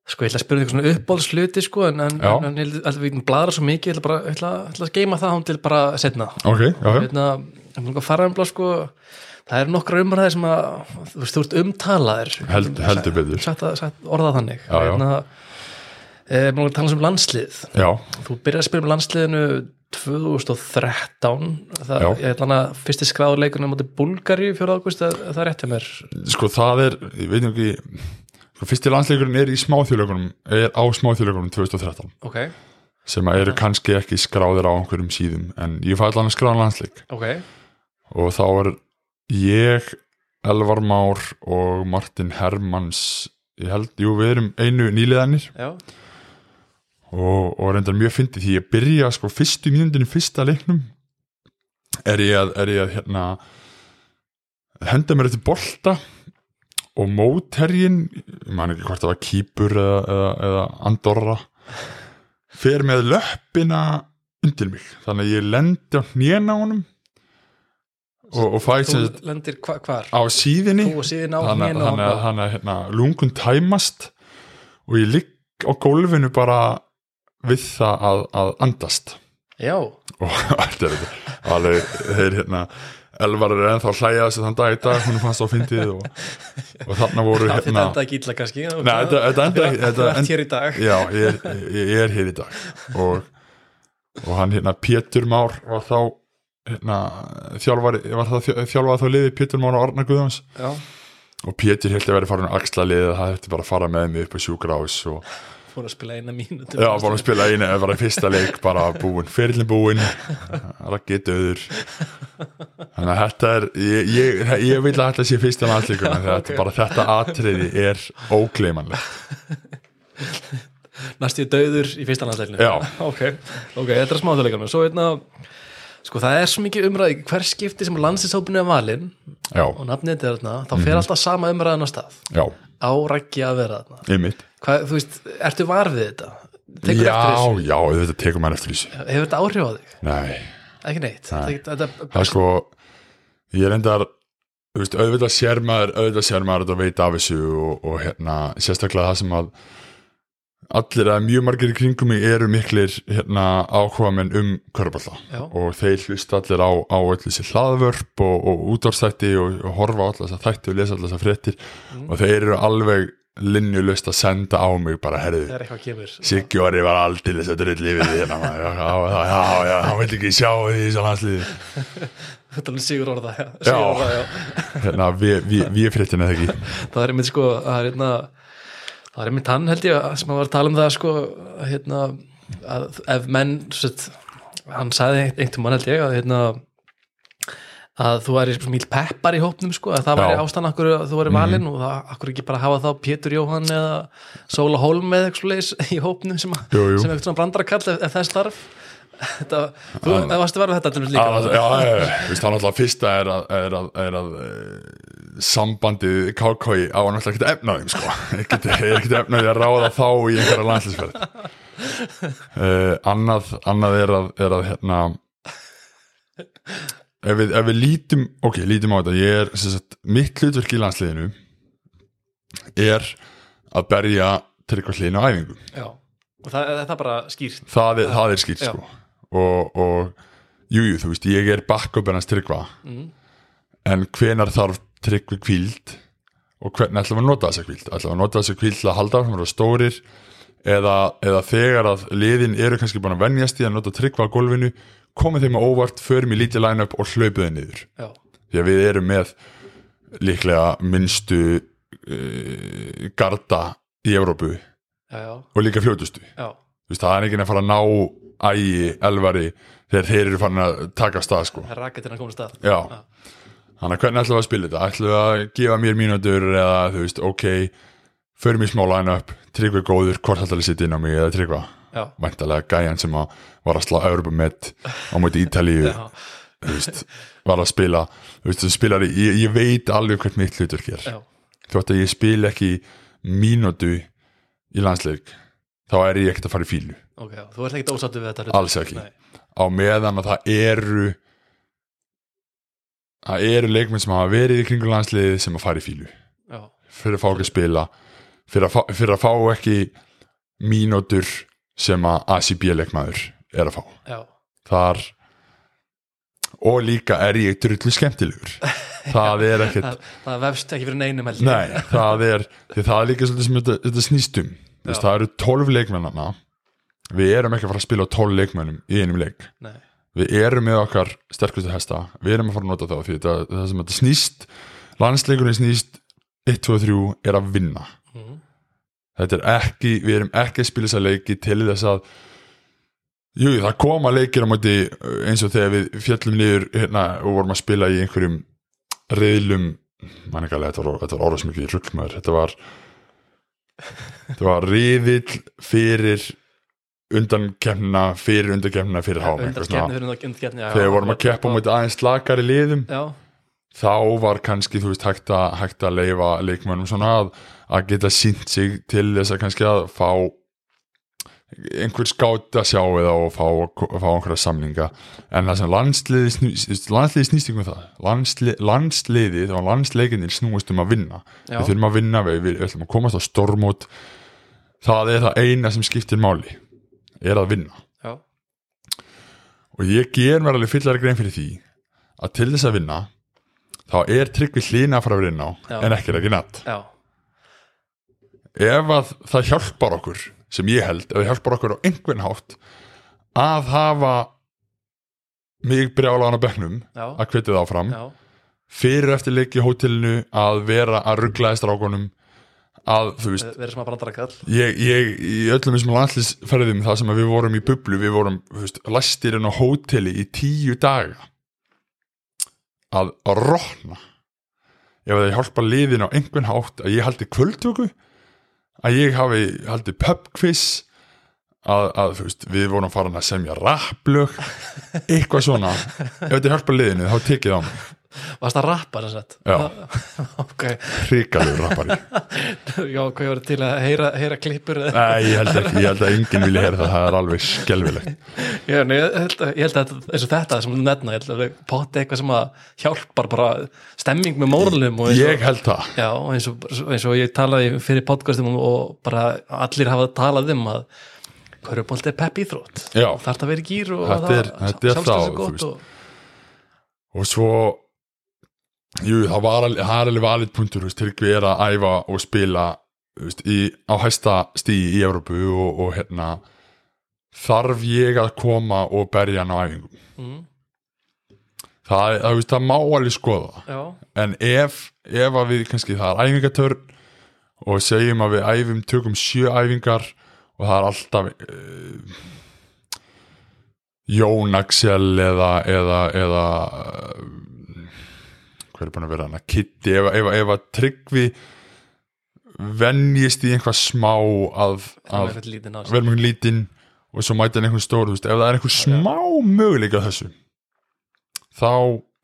Sko, ég ætla að spyrja þig svona uppbólsluti sko, en, en, en, að við bladra svo mikið ég ætla bara, ég ætla, ég ætla að geima það hún til bara setna ok, já, já, hérna, ég ætla að fara um sko það er nokkra umræðir sem að þú veist, þú ert umtalaðir. Held- heldur sagt, orðað þannig. Já, já. e, maður tala um landslið. Já, þú byrjar að spila um landsliðinu 2013 það, ég ætla að fyrsti skráður leikunum á Bulgari 4. ágúst, það, það er rétt hjá mér? Sko það er ég veit ekki fyrsti landsleikurinn er í smáþjóðleikunum er á smáþjóðleikunum 2013 ok, sem eru kannski ekki skráðir á einhverjum síðum en ég fæ allan að skráða landsleik. Ok. Og þá er ég Elvar Már og Martin Hermans ég held, jú við erum einu nýliðanir já, og, og reyndar mjög fyndið því ég byrja sko fyrstu mínundin í fyrsta leiknum er ég að, er ég að hérna henda mér eftir bolta og mótherjin ég man ekki hvort það var kýpur eða, eða, eða andorra fer með löppina undir mig. Þannig að ég lendi á hnjena honum og, og fæ sem lendir hva, hvar? á síðinni þannig að- að hérna, lungun tæmast og ég ligg á gólfinu bara við það að, að andast. Já, og þetta er alveg þeir hérna Elvar er ennþá þessu þann dag í dag hún fannst á fyndið og, og þarna voru það þetta hérna enda ekki illa kannski Nei, þetta, þetta enda hér í dag. Já, ég er, ég er hér í dag. Og, og hann hérna Pétur Már var þá hérna, þjálfari, var það þjálfað þá liði Pétur Már og Arna Guðjóns. Já, og Pétur held að vera farin að axla liðið það hefði bara að fara með mig upp á sjúkrás og fór að spila eina mínútu. Já, bara að spila einu, bara í fyrsta leik bara búin, fyrirlin búin rakki döður þannig að þetta er ég, ég, ég vil að þetta sé landsleikur en þetta, bara þetta atriði er ógleymanlegt. Næstu döður í fyrsta landsleikinu Já. ok, þetta er smáþjóðleikarnir. Svo hérna, sko það er svo mikið umræði hver skipti sem landsinsópinu er valinn já, og nafnið þetta er þarna, þá fer alltaf sama umræðan á stað. Já, á rækki að vera þarna. Hvað, þú veist, ertu var við þetta? Tekur já, já, þetta tekur maður eftir þessu. Hefur þetta áhrif á þig? nei, Ekki neitt. Nei. Þetta, þetta, það er sko ég endar þú veist, auðvitað sér maður auðvitað sér maður þetta veit af þessu og, og hérna, sérstaklega það sem að allir eða mjög margir í kringum mig eru miklir hérna, áhuga menn um körballa Já. og þeir hlusta allir á, á öll þessi hlaðvörp og, og útvarstætti og, og horfa allir þess að þætti og lesa allir þess að fréttir. Mm. og þeir eru alveg linnjulust að senda á mig bara herðu Orri var aldrei þess að drulli við því hérna já, já, já, já, hann vil ekki sjá því í svo landsliði Þetta er sigur orða já. Já. Sigur orða, já. hérna, við, við, við fréttina þegar ekki Það er einmitt sko Það er einna Það er einmitt hann held ég sem að var að tala um það sko hérna, að ef menn sett, hann sagði einhvern mann held ég að, hérna, að þú væri mýl peppar í hópnum sko, að það væri ástæðan akkur að þú væri valinn og það akkur ekki bara hafa þá Pétur Jóhann eða Sóla Holm eða eitthvað í hópnum sem, Jú, jú. sem eitthvað brandarakall ef, ef þess þarf þetta, þú Já. það varstu verið þetta til dæmis líka Já, já, já, já, það er náttúrulega fyrsta er að, er að, er að e, sambandið KKI á að náttúrulega ekkert efnaðum sko. ekkert, ekkert efnaði að ráða þá í einhverja landslýsferð uh, annað, annað er að, er að hérna ef við, ef við lítum ok, lítum á þetta, ég er sagt, mitt hlutverk í landsliðinu er að berja tryggva hlýðin á æfingu já. og það, það er bara skýrt það er, það er skýrt Já. sko og, og jú, jú, þú veist, ég er back-up ennast tryggva. Mm. en hvenar þarf tryggvi kvíld og hvernig ætlum við að nota þessa kvíld ætlum við að nota þessa kvíld til að halda að vera stórir eða, eða þegar að liðin eru kannski búin að venjast í að nota tryggva á gólfinu komið þeim á óvart, förum í lítið line-up og hlaupuðu niður? Já, því að við erum með líklega minnstu uh, garda í já, og líka fljótustu. Það er ekki að fara að ná ægi, elvari þegar þeir eru farin að taka af stað sko. það er raketinn að koma stað. Já, þannig að hvernig ætlum við að spila þetta? Ætlum við að gefa mér mínútur eða þú veist, ok förum í smá line-up, tryggvi góður hvort ætlum við sitt inn á mig eða tryggva? Já, væntalega gæjan sem að var að slá Europamett á móti Ítalíu þú veist, var að spila þú veist, þú spilar, í- ég, ég veit alveg hvert mitt hlutur hér já, þótt að ég spil ekki mínútu í landsleik þá er ég ekkert að fara í fílu ok, já. þú ert ekki ósáttu við þetta Alls ekki. Nei. á meðan að það eru það eru leikmenn sem hafa verið í kringu landsliðið sem að fara í fílu já, fyrir að fá ekki að spila fyrir að fá, fyrir að fá ekki mínútur sem að ACB leikmaður er að fá. Já, þar og líka er ég drullu skemmtilegur. Það er ekkert það, það vefst ekki fyrir neinum heldur nei, það er það er líka svolítið sem þetta, þetta snýstum Já. það eru 12 leikmennana við erum ekki að fara að spila á 12 leikmennum í einum leik. Nei, við erum með okkar sterkustu hesta. Við erum að fara að nota þá því þetta, það sem þetta snýst landsleikurinn snýst 1, 2, 3 er að vinna. Mm. þetta er ekki, við erum ekki að spila þessa leiki til þess að jú, það koma leikir á móti eins og þegar við fjöllum niður hérna og vorum að spila í einhverjum reyðlum mann ekki alveg, þetta var, ekki ruggmaður, þetta var þetta var riðill fyrir undan kemna, fyrir undan kemna fyrir háma þegar við vorum að keppa á móti aðeins slakari liðum já, þá var kannski þú veist hægt að, hægt að leifa leikmönnum svona að, að geta sínt sig til þess að kannski að fá einhver skátt að sjá eða og fá, fá einhverja samlinga en það sem landsliði snýst, landsliði snýst ykkur það. Landsli, landsliðið og landsleikinir snúist um að vinna. Já, við þurfum að vinna, við, við ætlum að komast á stormót. Það er það eina sem skiptir máli er að vinna. Já, og ég ger mér alveg fyllar grein fyrir því að til þess að vinna þá er tryggvi hlýna að fara að inn á Já. en ekki ekki natt. Já, ef að það hjálpar okkur sem ég held, það hjálpar okkur á einhvern hátt að hafa mig brjálaðan á bekknum já, að það áfram. Já, fyrir eftir leiki í hótelinu að vera að ruggla í strákunum að þú veist brandarakall ég, ég í öllum þessum landslýsferðum það sem við vorum í bublu við vorum þú veist, lastir inn á hóteli í tíu daga að, að rotna. Ef það hjálpa liðin á einhvern hátt að ég haldi kvöldvöku að ég hafi haldi pubquiz að, að þú veist, við vorum farin að semja rapplög eitthvað svona. Ef þetta hjálpa liðinu þá tekið á mig varst að rappa þess að Já. ok, hrikalegu rappari. Já, hvað ég voru til að heyra, heyra klippur eða- Nei, ég held ekki, ég held að enginn vilja heyra það það er alveg skelfilegt. Já, nei, ég held að, ég held að eins og þetta sem þú nefna, ég held að það potti eitthvað sem að hjálpar bara stemming með mórlum ég held það. Já, eins, og, eins og ég talaði fyrir podcastum og bara allir hafa talað um að Körubolt er pepp íþrótt. Þarf það að vera gýr og það- þetta er gott og, og svo jú, það var alveg, valið punktur, veist, Tryggvi er að æfa og spila veist, í, á hæsta stíi í Evrópu og, og hérna þarf ég að koma og berja hann á æfingum? Mm, það, það, veist, það má alveg skoða. Já, en ef, ef að við kannski það er æfingatörn og segjum að við æfum, tökum sjö æfingar og það er alltaf uh, Jón Axel eða eða, eða uh, hver er búin að vera hann að kitti ef, ef, ef að tryggvi venjist í einhvað smá að, Það að er vera mjög lítinn og svo mæta hann einhvern stór ef það er einhver smá möguleika þessu þá,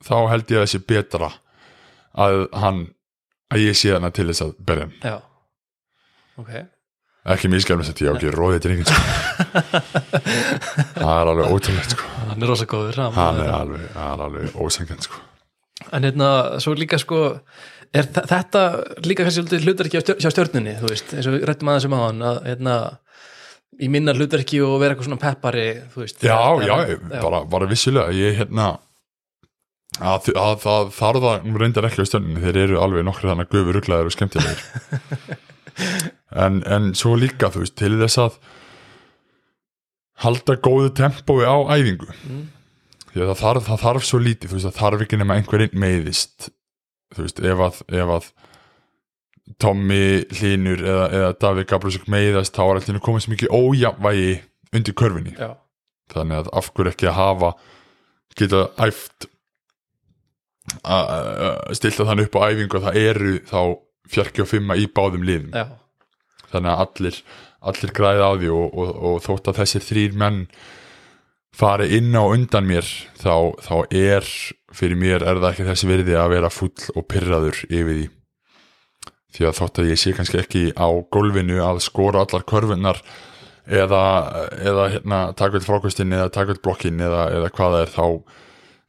þá held ég að þessi betra að hann að ég sé hana til þess að berja hann Já, ok ekki miskjálfum þess að ég á ekki róðið drengin sko. það er alveg ótrúlegt sko. Hann er rosa góður hann, hann er alveg, hann alveg ósengjönd sko. En hérna, svo líka sko er þetta líka kannski hlutarki hjá stjörnunni, þú veist, eins og við rættum aðeins um hann að hérna, í minna hlutarki og vera eitthvað svona peppari, þú veist. Já, já, já, bara, bara vissilega ég hérna að, að það það nú reyndar ekki á stöndinu, þeir eru alveg nokkru þannig að gufu rugglaður og skemmtilegir. En, en svo líka þú veist, til þess að halda góðu tempói á æfingu. Mm. Það þarf, það þarf svo lítið þú veist, það þarf ekki nema einhverjinn meiðist. Þú veist, ef að, ef að Tommy Hlínur eða, eða Davíð Gabrielsson meiðast þá er alltaf komið svo mikið ójafnvægi undir körfinni já, þannig að af hverju ekki að hafa geta æft að stilta þannig upp á æfingu að það eru þá 45 í báðum liðum. Já, þannig að allir, allir græða á því og, og, og þótt að þessir þrýr menn fari inn á undan mér þá, þá er fyrir mér er það ekki þessi virði að vera full og pyrraður yfir því því að þótt að ég sé kannski ekki á gólfinu að skora allar körfunnar eða, eða hérna, taka upp frákvæstin eða taka upp blokkin eða, eða hvað það er þá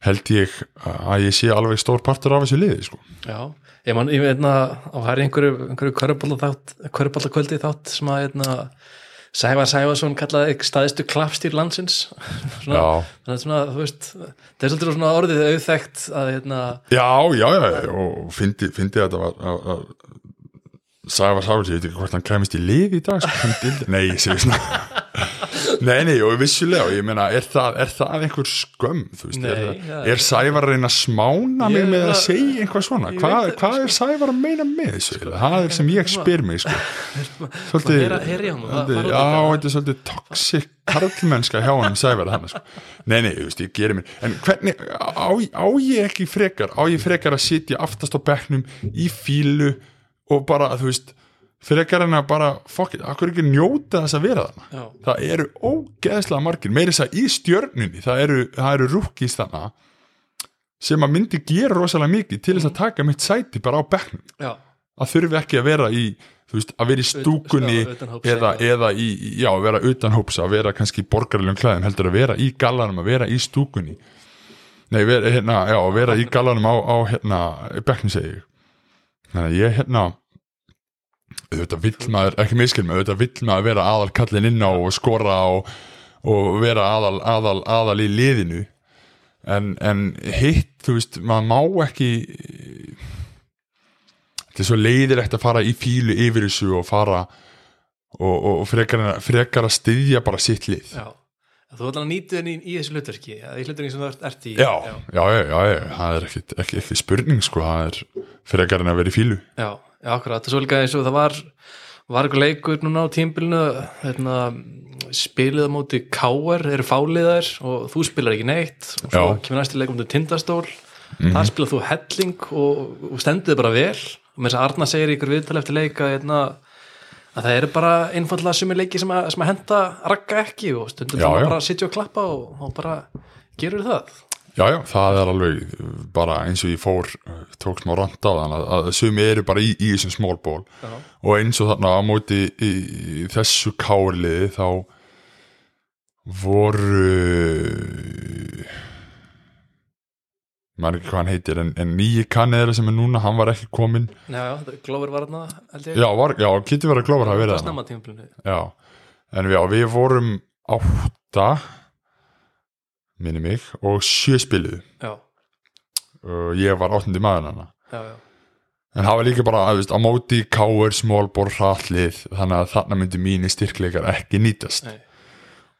held ég að ég sé alveg stór partur af þessu liði sko. já ég man, ég veitna, og það er einhverju einhverju þátt, köruballa kvöldi þátt sem að, hérna, Sævar Sævarsson kallaði staðistu klappstýr landsins. Svona, svona, veist það er svolítið svona orðið auðþekkt að, hérna, Já, já, já, já, og fyndi, þetta var að, að Sævar Sáls, ég veit ekki hvort hann kæmist í lið í dag, sko, nei, ég segi svona Nei, nei, og vissulega ég meina, er það, er það einhver skömm, þú veist, Nei, er, já. er Sævar að reyna að smána mig með að segja einhvað svona, ég hvað, það, hvað er Sævar að meina með þessu, það er sem ég spyr mig, sko Svolítið, það- já, það. þetta er svolítið toxic karlmennska hjá hann Sævar hann, sko. Nei, nei, þú veist, ég gerir mér En hvernig, á, á ég ekki frekar á ég frekar að sitja aftast á bekknum í fílu og bara, þú veist en að bara, fuck it, akkur ekki njóta þess að vera þarna? Já, það eru ógeðslega margir meiri þess að í stjörnunni, það eru, það eru rúkis þarna sem að myndi gera rosalega mikið til þess að taka mitt sæti bara á bekknum. Já, að þurfi ekki að vera í veist, að vera í stúkunni já, utanhóps eða, eða í, já, vera utan hóps að vera kannski í borgarlegum klæðum heldur að vera í gallanum, að vera í stúkunni. Nei, vera, hérna, já, að vera í gallanum á, á hérna, bekknum segi ég. Þannig að ég, hérna auðvitað vill maður, ekki miskilum auðvitað vill maður vera aðal kallin inn á og skora og, og vera aðal, aðal, aðal í liðinu. En, en hitt, þú veist, maður má ekki þetta er svo leiðilegt að fara í fílu yfir þessu og fara og, og, frekar, frekar að styðja bara sitt lið. Já. Þú ætlar að nýta þenni í, þessu hlutverki í hlutverki sem þú ert- í. Já, já, já, já, já, það er ekki, ekki, ekki spurning sko, það er frekar en að vera í fílu já, já, akkurat, það er svo líka eins og það var var eitthvað leikur núna á tímbilinu hérna, spilið á móti Káar, eru fáliðar og þú spilar ekki neitt og svo Já. kemur næsti leikum til Tindastól þar spilar þú helling og, og stendið bara vel og þess að Arna segir ykkur viðtal eftir leika hérna, að það eru bara einfallega sumi leiki sem að, sem að henda ragga ekki og stundum já. bara að sitja og klappa og, og bara gerur það já, já, það er alveg bara eins og ég fór tók smá rand á þann að, að sumi eru bara í, í þessum Já. og eins og þarna á móti í, í þessu kárliði þá voru maður ekki hvað hann heitir en, en nýji kannið sem er núna, hann var ekki kominn. Já, já, Glófur var held ég. Já, var, já, getur verið að hafa Það verið tímabilinu Já, en já, við vorum átta minni mig og sjö spiluðu Já, og ég var áttundi maður já, en það var líka bara að, veist, á móti káur, smólbor, hratlið þannig að þarna myndi mínir styrkleikar ekki nýtast. Nei,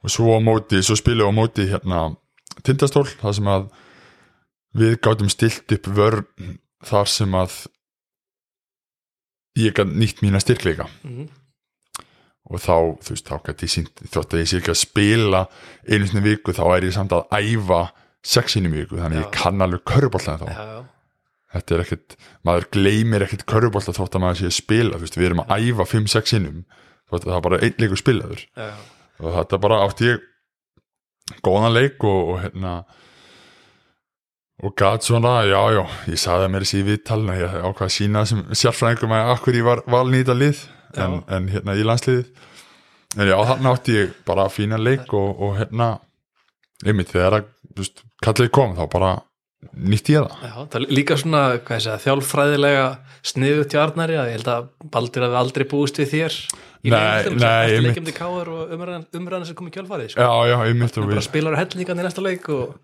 og svo á móti, svo spiluðu á móti hérna tindastól, það sem að við gátum stilt upp vörn þar sem að ég gæt nýtt mína styrkleika. Mhm, og þá, þú veist, þá gæti ég sínt þótt að ég sé ekki að spila einu sinni viku, þá er ég samt að æfa sexinu viku, þannig Já. ég kann alveg köruboltan þá. Já, já. Þetta er ekkert, maður gleymir ekkert körfubolta þótt að maður sé að spila þú veist, við erum að æfa 5-6 sinnum þótt að það er bara einn leikur spilaður. Já, og þetta bara átti ég góðan leik og, og hérna og gat svona, já, já ég saði að mér þessi í viðtalina ég ákvað að sína sem sérfræðingum að akkur ég var þetta lið en, en hérna í landsliðið en já, þarna átti ég bara fína leik og, og hérna einmitt þegar að, kallið kom þá bara nýtti ég það. Já, það er líka svona segja, þjálfræðilega sniðut hjá Arnari að ég held að Baldur hafi aldrei búist við þér í nei, eftir leikjum til Káar og umræðan sem kom í kjálfarið sko. já, já, einmitt og bara við spilar á hellingan í næsta leik og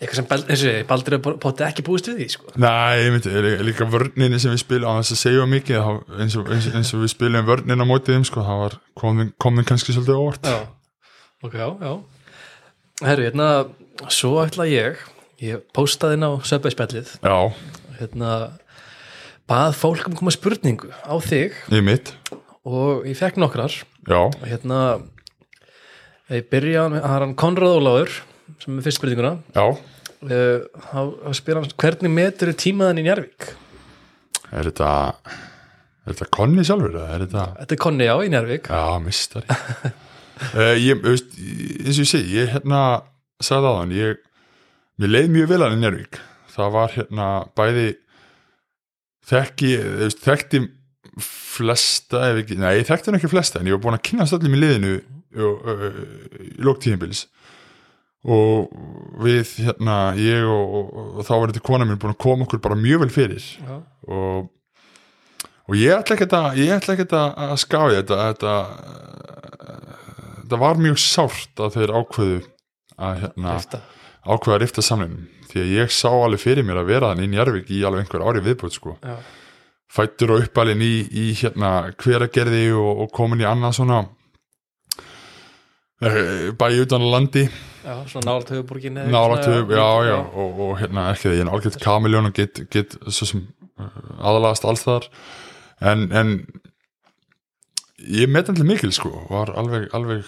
eitthvað sem Bal- eins og ég, Baldur potið ekki búist við því sko. Nei, ég myndi, lí- líka vörninni sem við spilum á þess að segja mikið eins og, eins, eins og við spilum vörnin á mótið þeim sko, það var komin, komin kannski svolítið óvart. Já, ok, já, já. Herru, hérna, svo ætla ég ég postaði inn á söpveispjallið Já, hérna bað fólk um koma spurningu á þig. Ég mitt. Og ég fekk nokkrar. Já, hérna ég byrja er hann Konrad Óláður sem er fyrst spurninguna. Já. Uh, þá spyr hann hvernig metur tímaðan í Njárvík Er þetta Er þetta konni sjálfur? Er þetta þetta er Konni á í Njárvík Já, mistari uh, Ég, þú veist, eins og ég segi ég hérna, sagði hann ég, mér leið mjög vel hann í Njörvík það var hérna bæði þekki, veist, þekkti flesta, ef ekki, nei, ég þekkti hann ekki flesta en ég var búin að kynast öllum í liðinu í lóktíðinbils og við hérna, ég og, og, og þá var þetta kona mín búin að koma okkur bara mjög vel fyrir. Já, og, og ég ætla ekki að ég ætla ekki að, að skája þetta þetta, þetta var mjög sárt að þeir ákveðu að hérna, eftir ákveða að rifta samlinum því að ég sá alveg fyrir mér að vera þannig í Njarvík í alveg einhver ári viðbútt sko. já, fættur og uppalinn í, í hérna, hveragerði og, og komin í annað svona eh, bæi utan á landi já, svona nálat höfuborgin nálægt höf, já, já, og, og hérna ekki það, ég er algjört kamiljón og get, get svo sem uh, aðalagast alls þar en, en ég met allir mikil sko, var alveg, alveg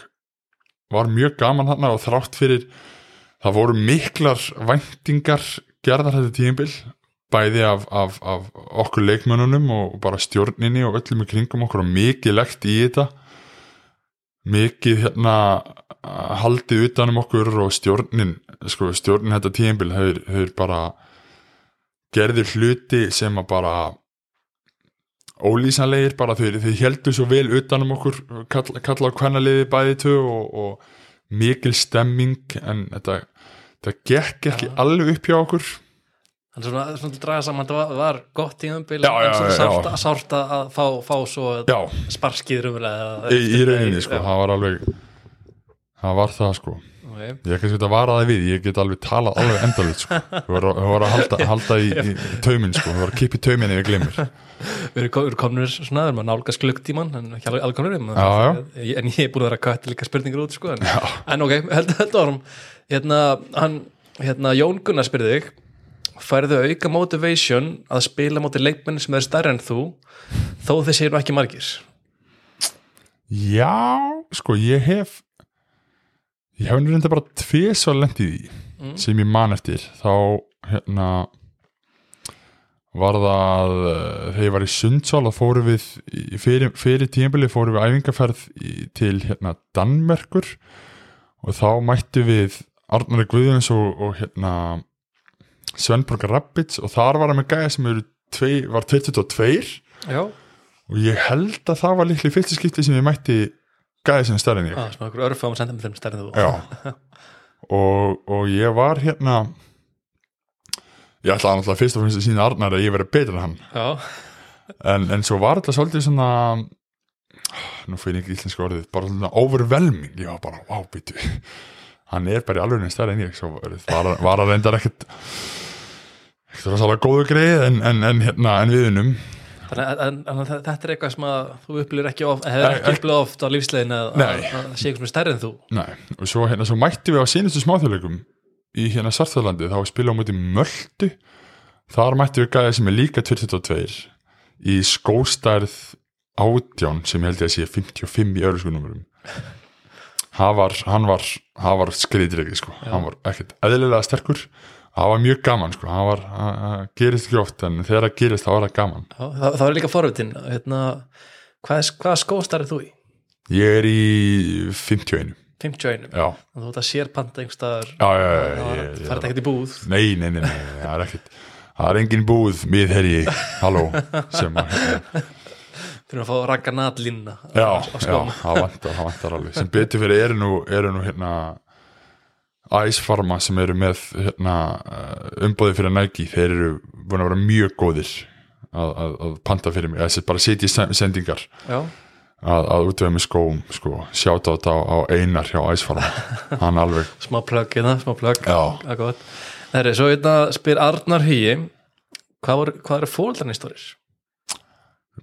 var mjög gaman þarna og þrátt fyrir það voru miklar væntingar gerðar þetta tíðinbil bæði af, af, af okkur leikmönnunum og bara stjórninni og öllum í kringum okkur og mikið legt í þetta. Mikið hérna haldið utanum okkur og stjórnin sko stjórnin þetta tíðinbil hefur, hefur bara gerðir hluti sem að bara ólýsanlegir bara þau, þau heldur svo vel utanum okkur kalla, kalla á kvennaliði bæði tvö og, og mikil stemming en þetta, þetta gekk ekki alveg upp hjá okkur. Þannig svona, svona draga saman, þetta var, var gott tíðanbíl já, já, sárt, að fá, fá svo já, sparkið rumlega í, í rauninni sko, það var alveg það var það sko. Okay. ég kannski þetta vara það við, ég get alveg talað alveg endalit sko, voru að, var að halda, halda í, í taumin sko, þú voru að kippa í taumin ef ég glemur Við erum komnir svona, við erum að nálgast klukktíman en ekki alveg komnir um en ég er búin að vera að kvæta líka spurningur út sko, en, en ok, held, held árum hérna, hann, hérna Jón Gunnar spyrði þig færðu auka motivation að spila móti leikmenn sem er stærri en þú þó séu nú ekki margir? Já, sko ég hef ég hef nú reynda bara tvið svo lendið í því sem ég man eftir. Þá hérna var það uh, þegar ég var í Sundsvall þá fórum við fyrir, fyrir tímabili fórum við æfingarferð til hérna Danmerkur. Og þá mættu við Arnari Guðjóns og, og hérna Svenborg Rabbits. Og þar var hann með gæja sem tvei, var 22 Já, og ég held að það var líklega í fyrsta skipti sem ég mætti gæja sem stærri en ég svona okkur örfum sentimetrum stærri en þú. Já. Og, og ég var hérna ég ætlaði náttúrulega fyrst og finnst að sína Arnar að ég verið betur en hann. Já, en, en svo var þetta svolítið svona nú finn ég ekki íslenska orðið bara svona overwhelming, ég var bara wow, býtu hann er bara í alveg stærri en ég svo var, var að reyndar ekkert ekkert rosalega góðu greið en, en, en hérna, en við unum Þannig að, þetta er eitthvað sem að þú upplýr ekki of, hefur ekki upplýð oft á lífslegin að, að, Nei. að sé eitthvað sem er stærri en þú. Nei, og svo, hérna, svo mætti við á sínustu smáþjóðleikum í hérna Sarþjóðlandi þá spila á móti Möldu þar mætti við gæði sem er líka 22 í skóstærð átján sem ég held ég að sé 55 í öðru skunumurum hann var, var, var skriðdregi sko, hann var ekkert eðlilega sterkur það var mjög gaman sko, það var, það gerist ekki oft en þegar það gerist þá var það gaman. Já, það, það var líka forvitin. Hérna, hvað, hvað skóstar er þú í? ég er í 51 51, já, þú ert að sér panta einhverstaðar já, já, já, það ég, ég, farið ekkert í búð? Nei, nei, nei, nei, það er ekkert. Það er engin búð miðherji halló, sem að fyrir að fá rakka natlínna já, já, það vantar, það vantar alveg. Sem betur fyrir eru nú, eru nú hérna æsfarma sem eru með hérna, umbóði fyrir Nike þeir eru búin að vera mjög góðir að, að, að panta fyrir mig. Þessi bara setja í sen- sendingar. Já, að, að útvega með skóm sko, sjáta þetta á, á einar hjá æsfarma hann alveg, smá plögg hérna, smá plögg. Það er svo hérna spyr Arnar Hugi hvað, var, hvað eru fóldarnistóris?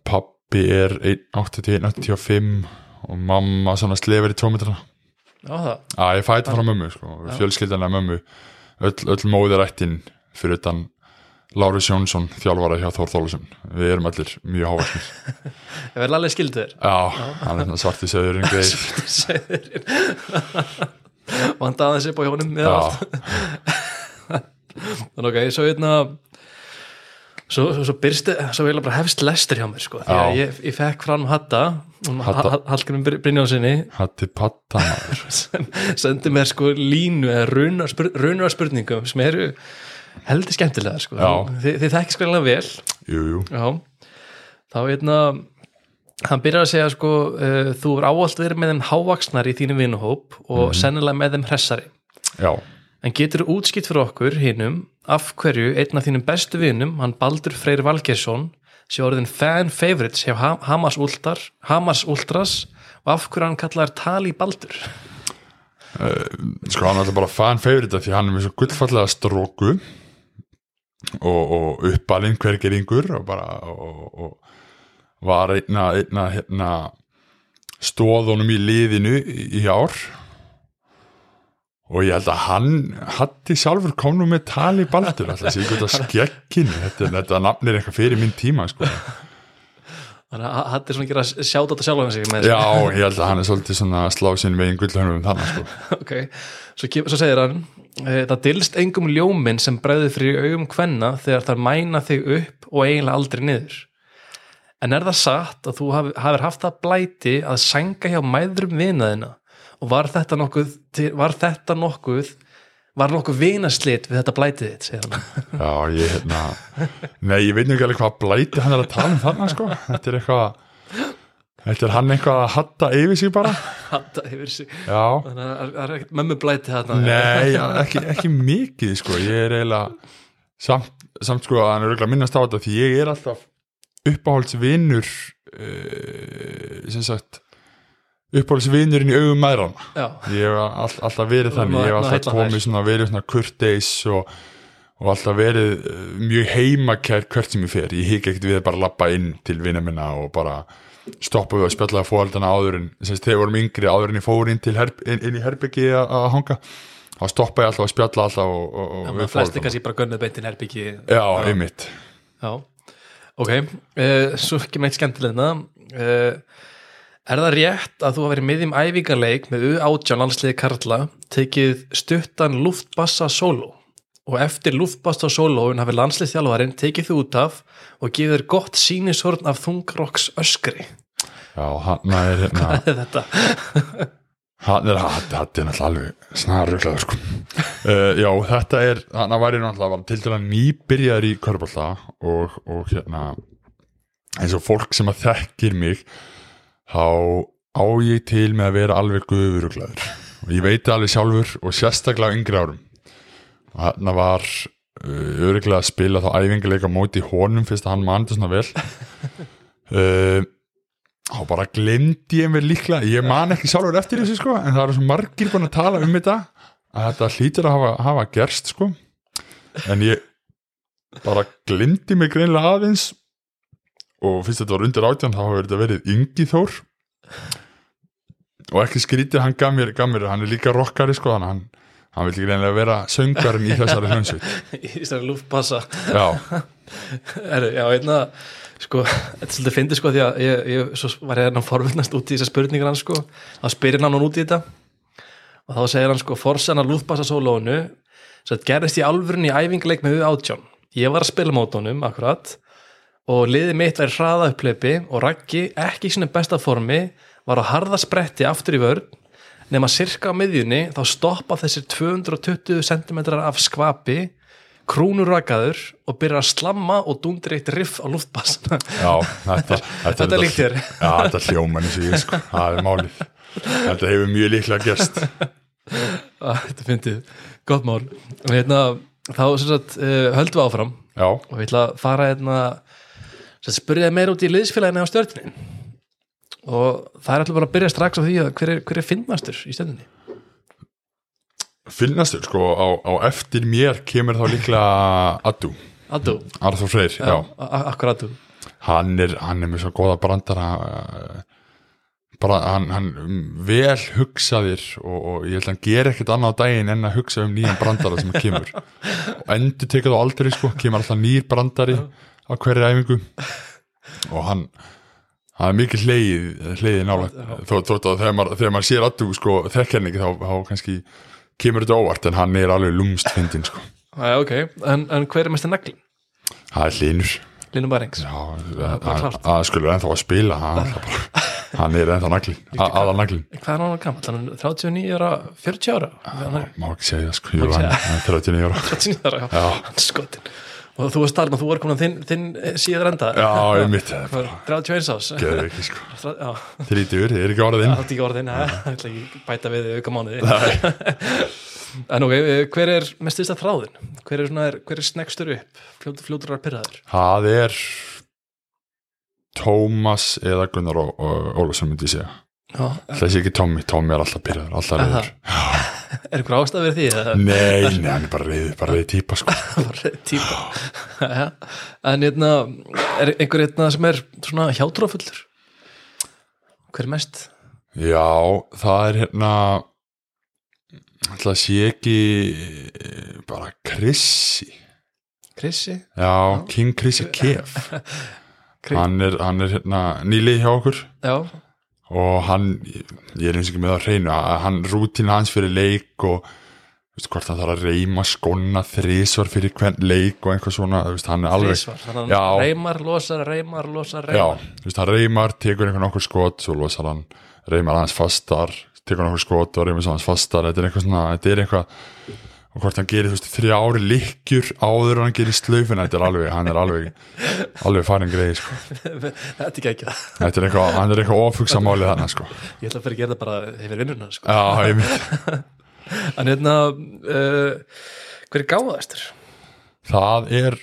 pappi er 1.81-85 og mamma svona slefur í 2 metrana Já, að ég fæti frá mömmu sko, fjölskyldana mömmu. Öll, öll móðirættin fyrir utan Lárus Jónsson þjálfara hjá Þór Þólusson við erum allir mjög hávaksnir ég verði alveg skildu þér já, hann er svona svarti söðurinn greið Segðurinn Vanda aðeins upp á hjónum já, Þannig ok, svo hérna Svo, svo, byrsti, svo vil bara hefst lestur hjá mér sko, því að ég, ég fekk fram Hatta. Hallgrim Brynjónsinni hatti patta sendi mér sko línu eða runar, spur, runar spurningum sem eru heldur skemmtilega sko. Já. þið, þið þekkist skræðilega vel. Jú, jú, þá hérna hann byrjar að segja sko uh, þú er áallt verið með þeim hávaksnar í þínum vinuhóp og sennilega með þeim hressari. Já. En getur útskipt fyrir okkur hinnum af hverju einn af þínum bestu vinum hann Baldur Freyr Valgeirsson sé orðin fan favorites hjá Ha- Hamas, Ultar, Hamas Ultras? Og af hverju hann kallar Tali Baldur? Sko hann er alltaf bara fan favorite því hann er með svo gullfallega stróku og, og uppalinn hvergeringur og bara og, og var einna, einna hérna, stóðunum í liðinu í ár og ég held að hann hatti sjálfur kom nú með tali baldur. Alltaf sé ekki út af skekkinu þetta, þetta nafn er eitthvað fyrir minn tíma sko. þannig að er svona að gera sjátt á þetta sjálf sig með já, ég held að hann er svolítið svona að slá sinni veginn gullhörnum þannig sko. ok, svo, svo segir hann eh, það dilst engum ljóminn sem bregður fyrir augum kvenna þegar það mæna þig upp og eiginlega aldrei niður. En er það satt að þú hafi- hafir haft það blæti að sænga hjá mæðrum vinaðina og var þetta nokkuð var þetta nokkuð var nokkuð vinaslit við þetta blætið þitt segir hann. Já, ég hérna Nei, ég veit nú ekki alveg hvað blæti hann er að tala um þarna sko. Þetta er eitthvað Þetta er hann eitthvað að hatta yfir sig bara. Hatta yfir sig. Já, er mömmu blæti þarna nei, ekki, ekki mikið sko. Ég er eiginlega samt, samt sko að hann er auðvitað minnast á þetta því ég er alltaf uppáhaldsvinur uh, sem sagt uppáhaldsvinurinn í augum maðurana já, ég hef all, alltaf verið þannig. ég hef alltaf komið svona verið svona kurteis og, og alltaf verið eh, mjög heimakær hvert sem ég fer, ég hik ekkert við að bara lappa inn til vinna minna og bara stoppa við að spjalla fóaldana áður en þegar vorum yngri áður en ég fór inn, herb, inn, inn í herbyggi að að hanga þá stoppa ég alltaf að spjalla alltaf og, og, að flesti kannski bara gönnuð beintin herbyggi já, einmitt. Já, ok, uh, svo ekki meitt skemmtilegna uh, Er það rétt að þú hafa verið miðjum æfingarleik með U18 landsliði Karla tekið stuttan luftbassa solo og eftir luftbassa soloun hafi landsliðþjálfarinn tekið þú út af og gefið þér gott sýnishorn af þungrokks öskri já, hann er hérna Hvað er þetta? hann er, þetta er náttúrulega alveg snaruglega sko. uh, já, þetta er hann ég náttúrulega til dæla nýbyrjaður í körbólta og, og hérna eins og fólk sem að þekkir mig þá á ég til með að vera alveg guðuruglaður. Og ég veit alveg sjálfur og sérstaklega yngri árum. Og hérna var uh, öruglega að spila þá æfinguleika móti honum fyrst að hann mandi svona vel. Uh, þá bara glemdi ég mér líklega. Ég man ekki sjálfur eftir þessu sko en það eru svo margir búin að tala um þetta að þetta hlýtur að hafa, hafa gerst sko. En ég bara glemdi mig greinlega aðeins og fyrst þetta var undir átján þá hefur þetta verið Ingi Þór. Og ekki skrítið hann gaf mér, gaf mér hann er líka rockari sko að hann, hann vil greinlega vera söngarinn í þessari hljónsveit Í þessari luftbassa já, Er, já, einna, sko, þetta er svolítið fyndið sko því að ég, ég var að forvittnast út í þessar spurningar hans sko, þá spyrir hann hann út í þetta. Og þá segir hann sko, forsana lúðbassa sólónu Svo þetta gerðist í alvörun í æfingarleik með við átján. Ég var að spila mótónum, akkurat og liðið mitt væri hraða uppleipi og Raggi, ekki í sinni besta formi var á harða spretti aftur í vörn. Nema sirka á miðjunni þá stoppa þessir 220 cm af skvapi krúnur rakaður og byrjar að slamma og dundri eitt riff á luftbassana Já, þetta, þetta, Þetta líkt þér. Já, þetta hljóman í sig, sko, það er málið. Þetta hefur mjög líklega gerst. Ah, Þetta fyndið, gott mál. Og hérna, þá sagt uh, höldum við áfram. Já, og við ætla að fara hérna sem sagt, spurði það meira út í liðsfélaginu á stjörninni og það er alltaf bara að byrja strax á því að hver er, hver er finnmastur í stjörninni finnastur, sko, á, á eftir mér kemur þá líklega Addu, Addu, Arþór Freyr Já, akkur Addu? Hann er, hann er með svo góða brandara uh, bara, hann, hann vel hugsaðir og, og ég held að hann ger ekkert annað á daginn en að hugsa um nýjan brandara sem kemur. Og endur tekur þá aldrei sko, kemur alltaf nýr brandari á hverju æfingu. Og hann hann er mikið hleið, hleiði nála þó, þó, þó, þegar, maður, þegar maður sér alltaf sko, þekk henni ekki þá, þá kannski kemur þetta óvart en hann er alveg lúmst fyndin sko. Ok, en, en hver er mestir naglin? það er hlinur Linum Bærings Já, bara að- klárt. að skulur ennþá að spila hann, er er ennþá naglin aðal naglin, Hvað er hann gammal? Hann er 39 ára, 40 ára. Er má ekki segja það sko, jú, ekki hann segja. hann er 39 ára. 39 ára, skotin og þú varst þarna, þú var komin að þinn, þinn eh, síðar enda. Já, ég mitt, Hvað er 31 ás sko. Já, þrítur, er ekki það er ekki orðin, það ætla ekki að bæta við auka mánuði. En ok, eh, hver er mest styrsta þráðin? Hver er, er snegstur upp? Að pyrraður? það er Tómas eða Gunnar Ó- Ó- Ólafsson myndi ég segja. Já, þessi ekki Tommy, Tommy er alltaf byrjaður alltaf reyður er ykkur ástæð við því? nei, nei, hann er bara reyður, bara reyður típa sko Bara típa Já. En hérna, er einhver hérna sem er svona hjátrúafullur? Hver er mest? já, það er hérna alltaf sé ekki eh, bara Krissi Krissi? já, King Krissi Kef hann er, hann er hérna nýlið hjá okkur Já, og hann, ég er eins og ekki með að reynu að hann rútin hans fyrir leik og veistu hvort hann þarf að reyma skonna þrísvar fyrir hvern leik og einhvað svona, þú veist, hann er alveg þrísvar Þannig Já. að reymar, losar, reymar, losar, já, reymar þú veist, hann reymar, tekur einhvern okkur skot svo losar hann, reymar hans fastar tekur nokkur skot og reymar hans fastar þetta er eitthvað svona, þetta er eitthvað og hvort hann gerir, þú veist, þrjá ári lykkjur áður en hann gerir slöfina, þetta er alveg hann er alveg, alveg farin greið sko. Þetta er ekki ekki þetta er eitthvað, hann er eitthvað ofugsa málið þannig, sko Ég ætla að fyrir að gera það bara hefur vinnuna sko. já, ég mynd En hérna uh, Hver er gáðastur? það er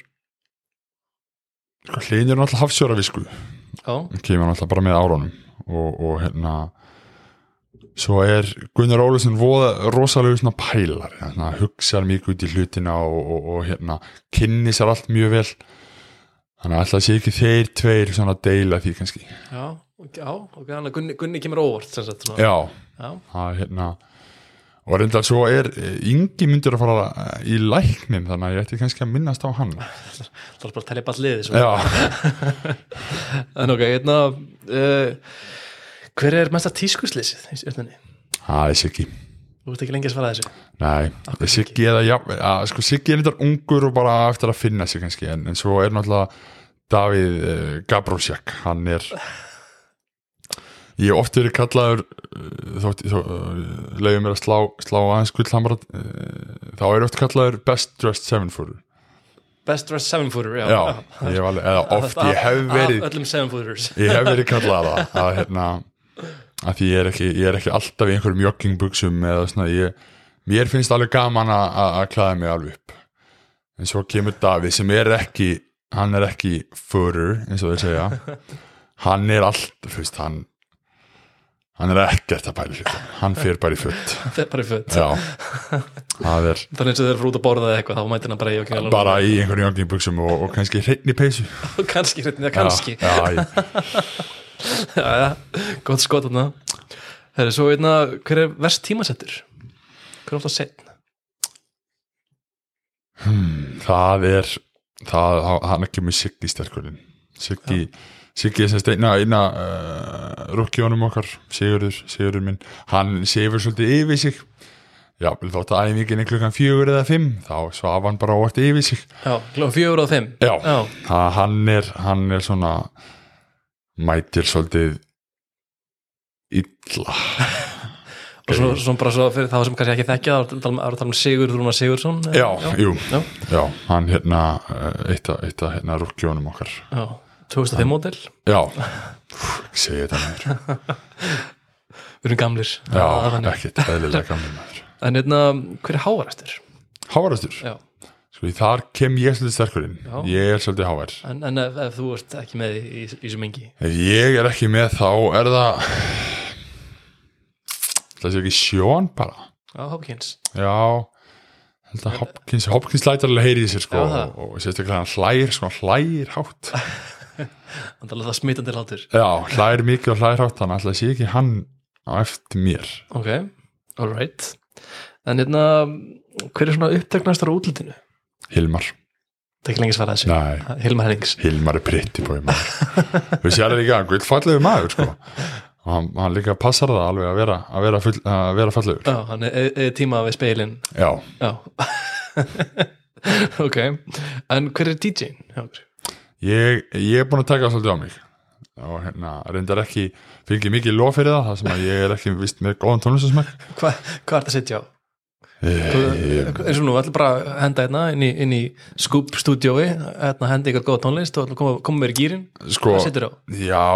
sko, hlinur er náttúrulega hafsjóra visku Já, kemur náttúrulega bara með árunum og, og hérna svo er Gunnar Ólusson rosalega svona pælar hérna, hugsaður mikið út í hlutina og, og, og hérna kynni sér allt mjög vel. Þannig að alltaf sé ekki þeir tveir svona að deila því kannski. Já, já ok, þannig að Gunni, Gunni kemur óvart sem sagt, já, já, það er hérna og reyndar svo er eh, Ingi myndur að fara eh, í læknin þannig að ég ætti kannski að minnast á hann. Það er bara að telja bara liði svo. já, En ok, hérna uh, Hver er mesta tískuslýsið í stjórnunni? það er Siggi Þú ert ekki lengi að svara þessu. Nei, Siggi já, að, sko, Siggi er þetta ungur og bara eftir að finna sig kannski en, en svo er náttúrulega Davíð uh, Gabrósjak hann er ég hef oft verið kallaður uh, þótt, þó, uh, leiðum mér að slá, slá aðeins gullhamra uh, þá er oft kallaður best dressed seven footer Best dressed seven footer, já, já, ég hef alveg, eða oft ég hef Af verið öllum seven footers ég hef verið kallað það að, hérna, að því ég er, ekki, ég er ekki alltaf í einhverjum joggingbuxum eða svona ég, mér finnst alveg gaman að, að að klæða mig alveg upp. En svo kemur Davíð sem er ekki hann er ekki furur eins og þeir segja. Hann er allt, þú veist, hann hann er ekkert að pæla hlutum. Hann fyrir bara í futt er bara í já, það er Þannig og þeir eru út að borða eða eitthvað þá mætir hann bara í og bara í einhverjum joggingbuxum og, og kannski hreitni peysu. Kannski, hérna, kannski. Já, já, ég, gott skot þarna. Herri, svo einna, hver er verst tímasettur? Hver er ofta setn? það er það, hann ekki með Siggi sterkurinn. Siggi, Siggi er semst eina, eina uh, rukkjónum okkar Sigurður, Sigurður minn. Hann sefur svolítið yfir sig. Já, þótt að æfingin er klukkan fjögur eða fimm þá svaf hann bara óvart yfir sig. Já, klokkan fjögur og fimm. Já, Já, Það, hann, er, hann er svona mætir svolítið illa. Og svo, svo bara svo fyrir þá sem kannski ekki þekkja þá er að tala um Sigur Rúnar Sigursson já, jú, Já. já, hann hérna eh, eitt af, hérna rúkjónum okkar. Já, 2005 módel. Já, ég segi þetta mér Við erum gamlir. Já, Það er ekkert eðlilega gamli maður. En hérna, hver er hávaræstur? Hávarastur, Já, sko þar kem ég svolítið sterkurinn, ég er svolítið hávar en, en ef, ef þú ert ekki með í, í, í þessu mengi? Ef ég er ekki með þá er það það sé ekki sjón bara? Já, Hopkins. Já. Held að Hopkins, Hopkins lætur alveg heyri í sér sko, Já, og, og sérstaklega hann hlægir sko, hann hlægir hátt. Þannig að það smitandi látur Já, hlægir mikið og hlægir hátt þannig að það sé ekki hann á eftir mér. Ok, alright En hérna, hver er svona uppteknastur á útlutinu? Hilmar, Það er ekki lengi svarað þessu. Nei, Hilmar Hennings Hilmar er pritti maður. Við séum líka, hann gull fallegu maður sko. Og hann, hann líka passar það alveg að vera, að vera, full, að vera fallegur. Já, hann er, er tíma við speilin Já, Já. Ok, en hver er DJ-in? ég, ég er búin að taka svolítið á mig. Og hérna, reyndar ekki fylgir mikið lof fyrir það, það sem að ég er ekki vist með góðan tónlistasmæk Hva, hvað er það að setja á? Ég, eins og nú, ætlum bara henda hérna inn í, inn í Scoop stúdiói hérna hendi ykkur góða tónlist og koma, koma mér í gýrin sko, hvað setur á? já.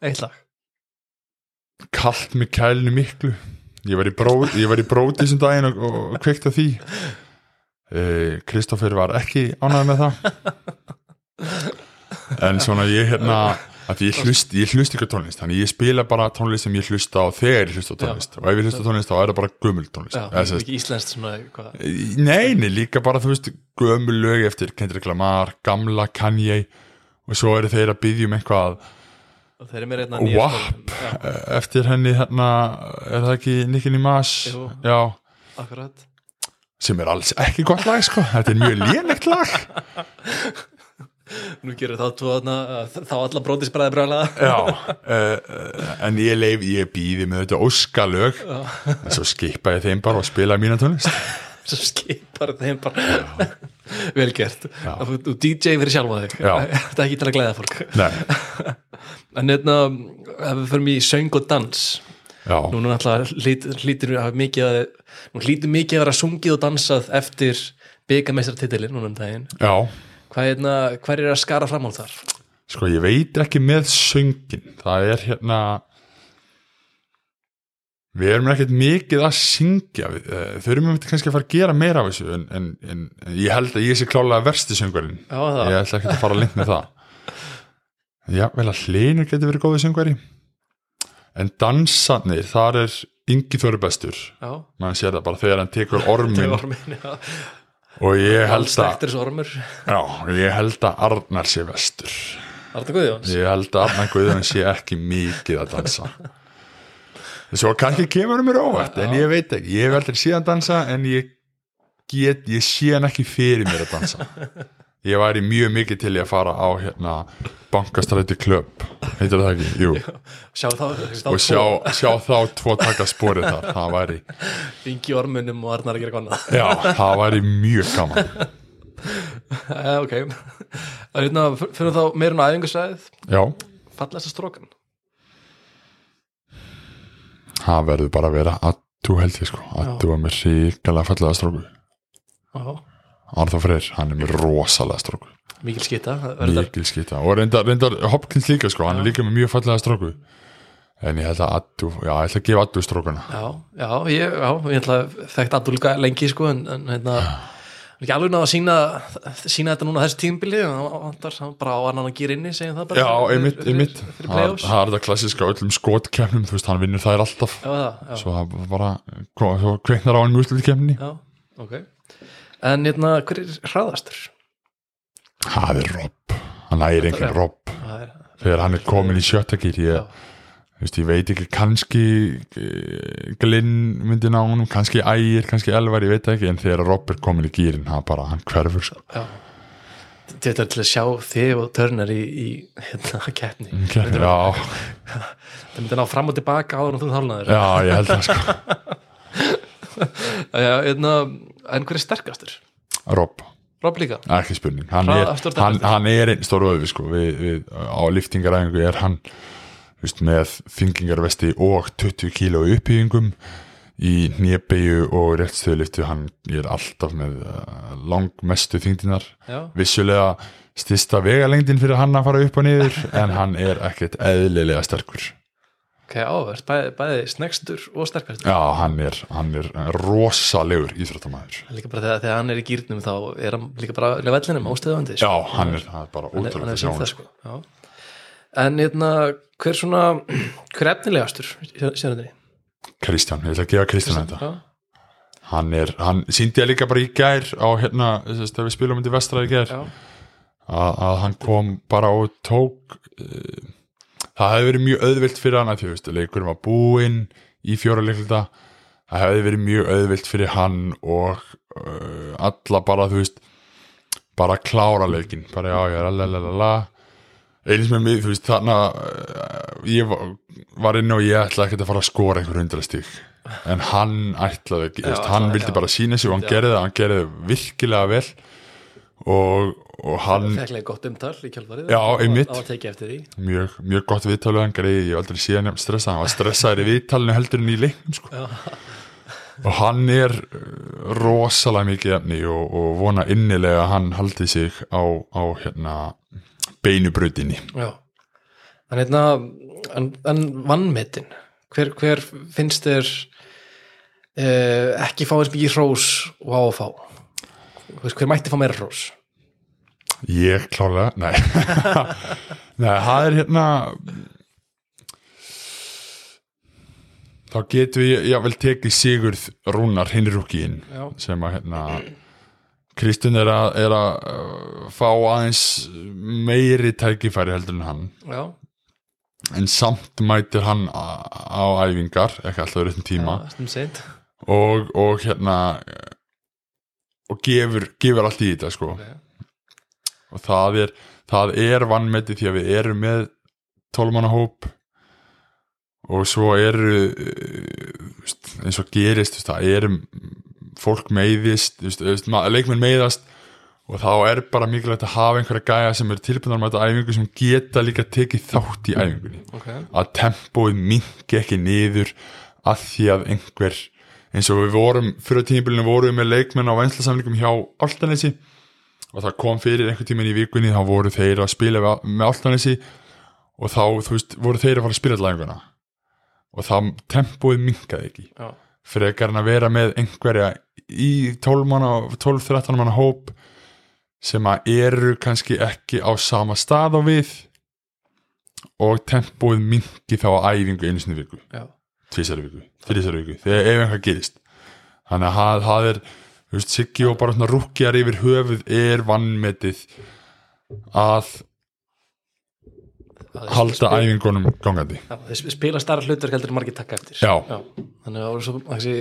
Eitt lag. Kallt með kælinu miklu. Ég var í, bró, ég var í bróti sem daginn og, og kveikt að því. Kristoffer var ekki ánægð með það. En svona ég hérna að ég hlust, ég hlust ykkur tónlist þannig ég spila bara tónlist sem ég hlusta á þegar ég hlusta á tónlist. Og ef ég hlusta á tónlist þá er það bara gömul tónlist. Já, sem sagt, ekki íslenskt svona eitthvað. Nei, nei, líka bara þú veist gömul lög eftir Kendrick Lamar gamla Kanye og svo eru þeir að byggja um eitthvað. Og þeir eru mér WAP eftir henni hérna er það ekki Nicki Jú. já, akkurat. Sem er alls ekki gott lag sko. Þetta er mjög lénegt lag nú gerir þá tvo þarna þá alla brótisbræði brjálega já, uh, en ég leif ég býði með þetta óskalög. En svo skipa ég þeim bara og spila mína tónlist. Sem skipar þeim bara. Vel gert. Og þú DJ fyrir sjálfa þig. Þetta er ekki til að glæða fólk. Nei, en hérna, ef við förum í söng og dans já, nú er náttúrulega hlýt, hlýtur að hafa mikið að nú hlýtur mikið að vera sungið og dansað eftir byggameistartitilin núna um daginn. Já hvað hérna, er að skara fram á þar? sko ég veit ekki með söngin það er hérna við erum ekkert mikið að syngja. Eh, þurfum við kannski að fara að gera meira af þessu en, en, en, ég held að ég sé klálega versti söngvarinn. Já, það, ég ætla ekki að fara að linda með það. Já, vel að hlinur getur verið góðið söngvari. En dansarnir, þar er Ingi Þóri bestur, já, mann sér það bara þegar hann tekur ormin já, og ég held að já, ég held að Arnar sé vestur. Arna Guðjóns? Ég held að Arnar Guðjón sé ekki mikið að dansa. Svo kannski kemur mér óvart en ég veit ekki, ég aldrei síðan dansa en ég get, ég sé hann ekki fyrir mér að dansa ég væri mjög mikið til í að fara á hérna bankastræti klöpp heitir það ekki, jú. Sjá þá, og sjá, sjá þá tvo taka sporið þar. Það væri, Ingi ormunum og Arnar að gera konna já, það væri mjög gaman. Uh, ok. Er hérna, fyrir þá meirinn á æfingarsæðið já, fallast að strókan? Það verður bara að vera að þú held ég sko, að þú er með ríkalega fallega stróku Já, Arþór Freyr, hann er með rosalega stróku mikil skita það er mikil skita. Og reyndar, reyndar Hopkins líka sko, hann er líka með mjög fallega stróku en ég held að Addu, já, ég ætla að gefa Addu strókuna Já, já, ég, já, ég ætla að þekkt Adolga lengi sko en, en hérna ekki alveg náða að sína, sína þetta núna þessu tímbili hann hann bara á annan að gera inni það já, einmitt, einmitt. það það er þetta klassiska öllum skotkefnum þú veist, hann vinnur þær alltaf. Já, það, já, svo það bara, svo kveiknar á hann mjög kemni já, ok En hérna, hver er hraðastur? það er Rob, hann ægir Já. Rob. Er, þegar hann er komin í sjöttakýr ég, ég veit ekki kannski eh, Glynn myndi ná honum kannski ægir, kannski elvar, ég veit ekki en þegar Rob er komin í gýrin, hann bara, hann hverfur sko. já. Þetta er til að sjá þig og törnar í, í hérna, keppni. Já, Það myndi ná fram og tilbaka áður en þú þálnaður já, ég held það sko. Já, hérna, en hver er sterkastur? Rob, Rob líka? Ekki spurning. Hann Hraða- er, hann, hann er einn stór öðu sko. við, við, á liftingaræfingu er hann veist, með þingingarvesti og 20 kíló upphýfingum í nébegju og réttstöðliftu hann er alltaf með uh, langmestu þingdinar vissulega stista vegalengdin fyrir hann að fara upp og niður en hann er ekkert eðlilega sterkur ok, áverð, bæði, bæði snegstur og sterkastur. Já, hann er, hann er rosalegur íþróttamæður Líka bara þegar, þegar hann er í gýrnum þá er hann líka bara á vellinum ástöðandi já, hann er, hann er bara hann er, hann ótrúlega að sjá sýnt það hann sko. Já. En hérna, hver svona hver efnilegastur sérundinni? Kristján, ég ætla að gefa Kristján þetta. hann er, hann síndi ég líka bara í gær á hérna, þess að við spilum undir vestra í gær að, að hann kom bara og tók uh, það hefði verið mjög auðvilt fyrir hann að því, veist, leikurinn var búinn í fjóra leiklita það hefði verið mjög auðvilt fyrir hann og uh, alla bara, þú veist bara klára leikin, bara já, já, lalalala eins með mig, þú veist, þannig að uh, ég var, inn og ég ætlaði ekki að fara að skora einhver hundra stík en hann ætlaði ekki, Já, hann vildi já. bara sína sig og hann gerði það, hann gerði það virkilega vel og, og hann feklega gott umtal í kjálfarið Já, einmitt. mjög, mjög gott viðtalið hann greiði, ég hef aldrei síðan nefn stressa hann var stressaður í viðtalinu heldur en í leiknum sko. Og hann er uh, rosalega mikið efni og, og vona innilega að hann haldi sig á, á hérna beinubrautinni. Já, en hérna en, en vannmetin hver, hver finnst þér eh, ekki fá eins mikið hrós og á að fá? Hver mætti fá meira hrós ég klálega, nei. Nei, það er hérna þá getum við jável tekið Sigurð Rúnar Já, sem að hérna Kristján er að, er að uh, fá aðeins meiri tækifæri heldur en hann. Já, en samt mætir hann á, æfingar, ekki alltaf réttum tíma. Já, og, og hérna og gefur, gefur allt í þetta sko. Ok. Og það er, er vannmeti því að við erum með tólmanna hóp og svo eru veist, eins og gerist það eru fólk meiðist leikmenn meiðast. Og þá er bara mikilvægt að hafa einhverja gæja sem eru tilbúinar með þetta æfingu sem geta líka tekið þátt í æfingunni. Ok, að tempóið mingi ekki niður að því að einhver eins og við vorum fyrir tímbilinu vorum við með leikmenn á venslasamlingum hjá Altanesi og það kom fyrir einhver tíminn í vikunni þá voru þeir að spila með Altanesi og þá, þú veist, voru þeir að fara að spila læguna og þá tempóið mingaði ekki. Já, frekar en að vera með einhverja í 12 manna, 12-13 manna hóp sem að eru kannski ekki á sama stað á við og tempóið mingi þá á æfingu einu sinni viku, já, tvisari viku þrísari viku, þegar ef einhvað gerist. Þannig að það, það er veist, Siggi og bara svona rúkjar yfir höfuð er vannmetið að halda æfingunum gangandi Já, þeir spila starra hlutur heldur margir taka eftir Já. Þannig að það voru svo þessi,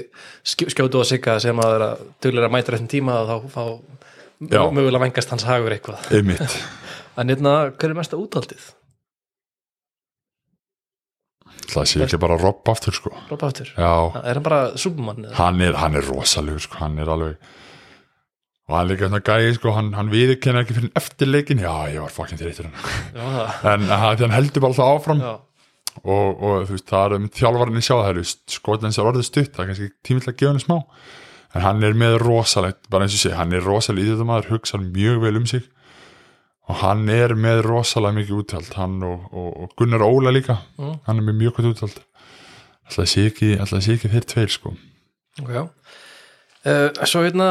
skj- skjótu og sigga sem að vera duglega að mæta réttin tíma og þá fá Já. mögulega vengast hans hagur eitthvað einmitt, En hérna, hver er mesta úthaldið? Það sé ekki bara robb aftur sko, Rópa aftur? Já. Er hann bara Superman? hann er, hann er rosalegur sko, hann er alveg og hann er líka svona gæði sko, hann, hann viðurkenna ekki fyrir eftir leikin, já ég var fucking þreytur hann Já, það. En hann, hann heldur bara alltaf áfram. Og, og þú veist, það er um þjálfarinn sjá það er skotins er orðið stutt, það er kannski tímill að gefa henni smá, en hann er með rosalegt, bara eins og sé, hann er rosalega íþjóttamæður hugsa mjög vel um sig og hann er með rosalega mikið úthald, hann og, og, og Gunnar Óla líka, Mm. hann er með mjög gott úthald. Alltaf sé ekki, alltaf sé ekki þeir tveir sko, ok já. Uh, Svo hérna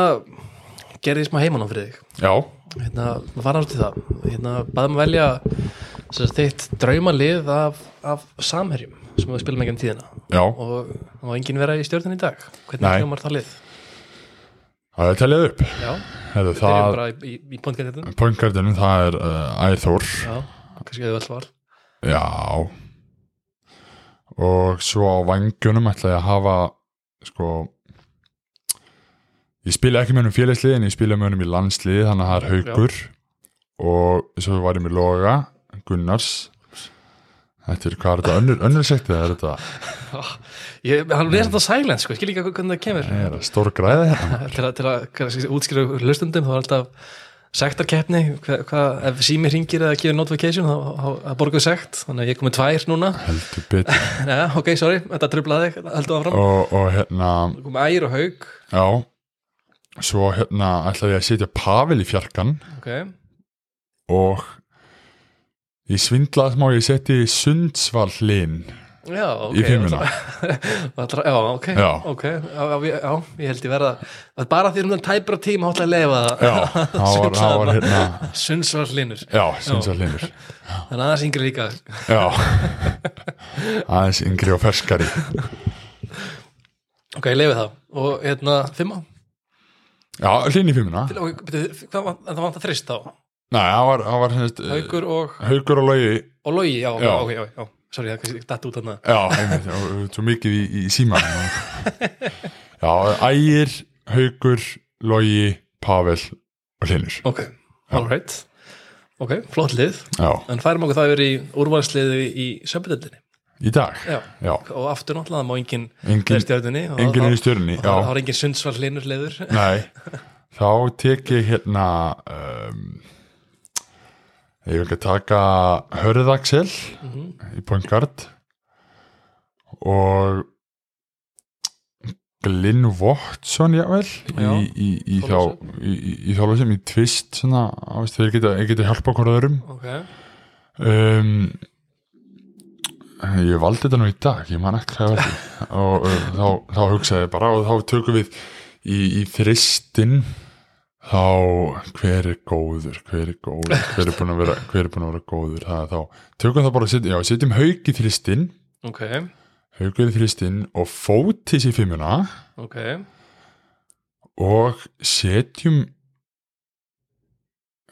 gerði ég smá heimanum fyrir þig. Já. Hérna, maður fara ástu það? Hérna, baðum að velja þitt draumalið af, af samherjum sem við spilum ekki um tíðina. Já, og það var enginn vera í stjórnin í dag? Hvernig hljómar það lið? Það er tellið upp. Já, Hefðu, við byrjum bara í, í, pointgættin pointgardinum, það er uh, Æþór. Já, kannski hefur alltaf var Já. Og svo á vangjunum ætla ég að hafa sko ég spila ekki með hennum félagslið en ég spila með hennum í landslið þannig að það er haukur og svo var ég með Loga Gunnars Þetta er, hvað er þetta, önnur, önnur sektið er þetta, ég, hann er þetta silent sko, ég skil líka hvernig það kemur. Það er stór græði hérna. Til að, til að kannski, útskýra hlustundum þá er alltaf sektarkeppni. Hva, hva, ef sími ringir eða gefur notification þá, þá borguðu sekt. Þannig að ég kom með tvær núna. Heldur betur. Nei, ok, sorry, þetta trublaði heldur áfram. Og, og hérna, Ég kom með ægir og haug já. Svo hérna ætlaði ég að setja Pavel í fjarkan ok, og ég svindlaði smá, ég setti Sundsvall hlinn já, ok í fimmuna Allra, já, ok, Já. ok já, já, ég- held ég verða er bara því um þann tæpra tíma hótt að lefa hérna Sundsvall linur, já, Sundsvall hlinnur þannig að það yngri líka. Já. Aðeins yngri og ferskari. Ok, ég lefi það. Og hérna, fimma já, hlinn í fimmuna var, það vantar þrist þá Nei, það var, það var hennist, haugur og, haugur og logi. Og logi, já, Já. ok, já, já. Sorry, það er datt út þarna. Já, einmitt, já, svo mikið í, í síma Já, ægir, haugur, logi, Pavel og hlinnur ok, alright. Ok, flott lið, Já, en færum okkur það yfir í úrvalsliði í söpudöldinni í dag? Já, Já, og aftur náttúrulega það má engin engin, þeir stjórnunni og engin þá- er í stjörnni þá þá Já, er engin sundsvall linur liður. Nei. Þá tek ég hérna um, Ég vil ekki taka Hörðaxel í point guard og Glyn Watson jável Já. í, í, í, þá, Þorlákshöfn. í, tvist svona, á, veist, þeir geta, geta hjálpa okkur öðrum ok, um, ég valdi þetta nú í dag ég man ekki hvað og uh, þá, þá hugsaði ég bara og þá tökum við í, í þristin þá hver er góður hver er góður, hver er búin að vera hver er búin að vera góður? Það er þá, tökum það bara að setja, já, setjum haug í þristin ok, haugur í þristin og fótis í fimmuna. Ok. Og setjum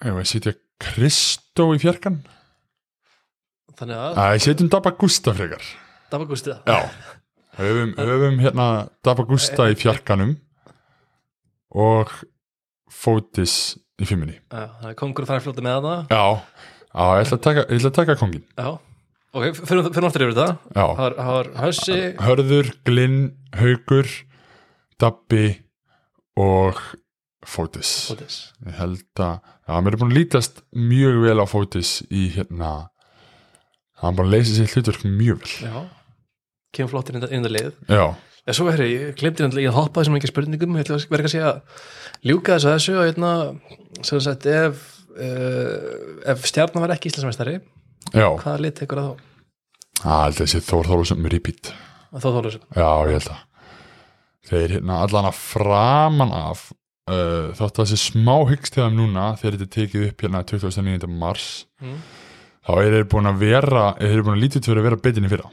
ef að setja Kristó í fjarkan? Þannig að, Æ, setjum Dabba Gústa frekar. Gústið Já, höfum, höfum hérna Dabba Gústa í fjarkanum. Og fótis í fimmunni. Það er kongur fara fljóta með það Já, já ég, ætla að taka, ég ætla að taka kongin já, ok, fyrir, aftur yfir þetta. Það það var Hössi Hörður, Glinn, Haugur Dabbi og fótis. Ég held að, já, mér er búin að lítast mjög vel á fótis í hérna hann bara leysið sér hlutverk mjög vel. Já, kemur flottir inn í lið. Já, Já, svo er ég glemdi náttúrulega að hoppa þessum ekki spurningum, ég ætla að verða að segja ljúka þessu að þessu og hérna sem sagt, ef uh, ef stjarnan var ekki íslensmestari hvaða lit tekur það þá? það held að þessi Þór Þólusum repeat Að Þó Þólusum Já, ég held að þeir hérna allan að framan af uh, þátt að þessi smá hyggst þegar núna þegar þetta er tekið upp hérna 29. mars Mm. þá er þeir búin að vera þeir eru búin að lítið fyrir að vera betinni fyrra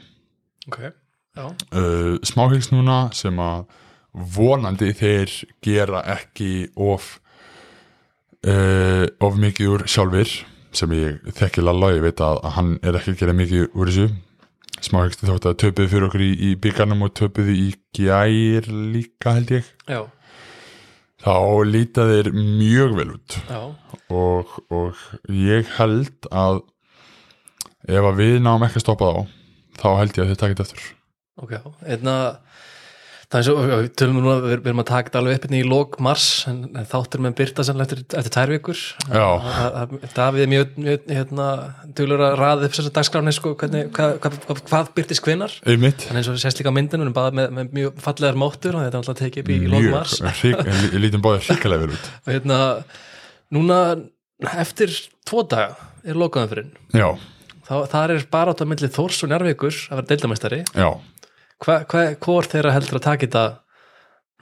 Ok, já, uh, smá hyggst núna sem að vonandi þeir gera ekki of uh, of mikið úr sjálfur sem ég þekki Lalla, ég veit að, að hann er ekki að gera mikið úr þessu. Smá hyggst þótt að töpuði fyrir okkur í, í byggarnum og töpuði í gær líka held ég. Já, þá líta þeir mjög vel út. Og, og ég held að ef að við náum ekki að stoppa þá þá held ég að þið takit eftir Ok, einna það er svo, við tölum núna, við við erum að taka þetta alveg upp hérna í lók mars, en, en þáttur með byrta sannlega eftir, eftir tvær vikur. Davíð er mjög, mjög hérna, duglur að raða upp þessar dagskráni sko, hvernig, hvað, hvað, hvað, byrtist einmitt. En eins og sést líka á myndinu, við erum bara með, með mjög fallegar móttur og þetta er alltaf tekið upp í, í lók mjög, mars. ég lítum báðið hrikalega vel út. Og hérna, núna eftir tvo daga er já, þá þar er bara átt að milli Þórs og Njarvíkur að vera deildamæstari já, hvað hva, hvor þeirra heldur að taka þetta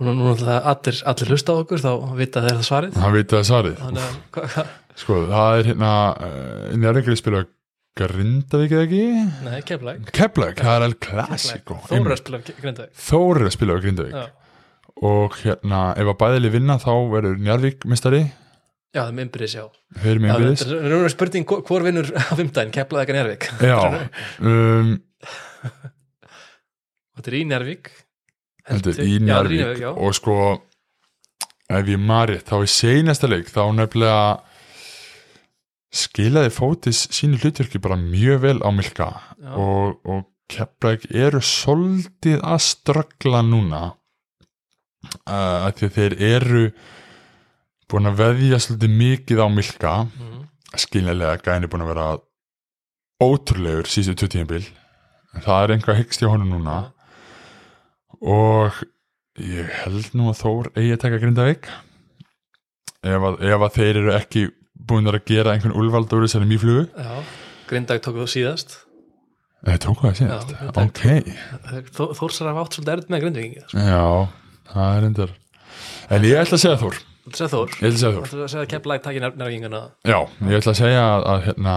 núna, núna alltaf allir, allir hlusta á okkur þá vita þeir það svarið hann veit að svarið þannig hva, hva, sko, það er hérna uh, njárvíkri spila Grindavík eða ekki nei, keflæk Keflag, það er El Clasico Þóra spila grindaði Þór er að spila Grindavík já. og hérna, ef að bæðili vinna þá verður Njarvík mistari já, það er já þeir eru Já, með innbyrðis það er raunverulega spurning hvor- vinnur á fimmdæn, keflaði ekki Njarvík já, um, þetta er í í. Já, þetta er Njarvík já. og sko ef ég marið, þá í seinasta leik þá nefnilega skilaði fótis sínu hlutverki bara mjög vel á Milka Já. og, og Keflæk eru soldið að ströggla núna uh, að því að þeir eru búin að veðja svolítið mikið á Milka mm. skiljanlega gæni búin að vera ótrúlegur síðustu 20 tímabil en það er einhvað hyggst hjá honum núna og ég held nú að Þór eigi að taka Grindavík. Ef að, ef að þeir eru ekki búin að gera einhvern úlvald úr þessari mýflugu Já, Grindag tók þú síðast. Þeir tóku það síðast, Já, Grindavík ok. Þó- Þórsar hafa átt svolítið erfitt með Grindavík sko. Já, það er endur En ég ætla að segja Þór. Þú Þór? Ætla að segja Þór. Þú segir að Keflæk takir nærvíkinguna? Já, ég ætla að segja að, að hérna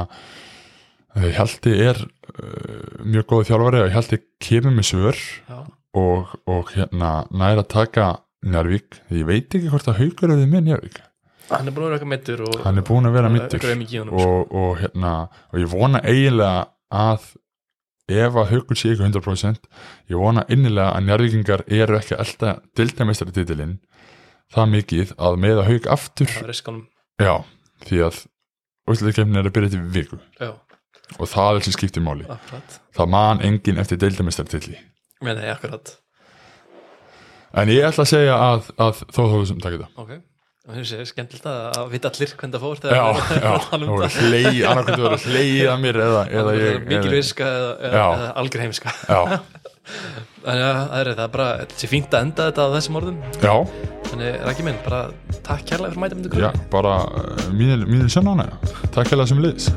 að Hjalti er uh, mjög góð þjálfari og Hjalti kemur með svör. Já, og, og hérna næra að taka Njárvík, ég veit ekki hvort að haugur er þið með Njárvík, hann er búin að vera mittur og hann er búin að vera mittur honum sko. og, og hérna og ég vona eiginlega að ef að haugur sé ekki 100% ég vona innilega að Njárvíkingar eru ekki elda dildamestari titilinn það mikið að með að haug aftur já, því að úrslutakefnin er að byrja til viku. Já, og það er sem skiptir máli. Akkurat. Það man enginn eftir deildamestari titli Nei, nei, akkurat. En ég ætla að segja að, að þó þó sem takir það Ok Og þessi er skemmtilegt að, vita allir hvernig það fór já, já, tala það um voru það. hlei annarkvæmt voru hleið að mér eða, eða ég Mikil eða, eða, eða, eða algjör heimska já, Þannig að það er, það bara, þetta sé fínt að enda þetta á þessum orðum. Já, Þannig, Rækki minn, bara takk kærlega fyrir mæta myndi já bara uh, mínir, mínir sönnána takk hérlega sem liðs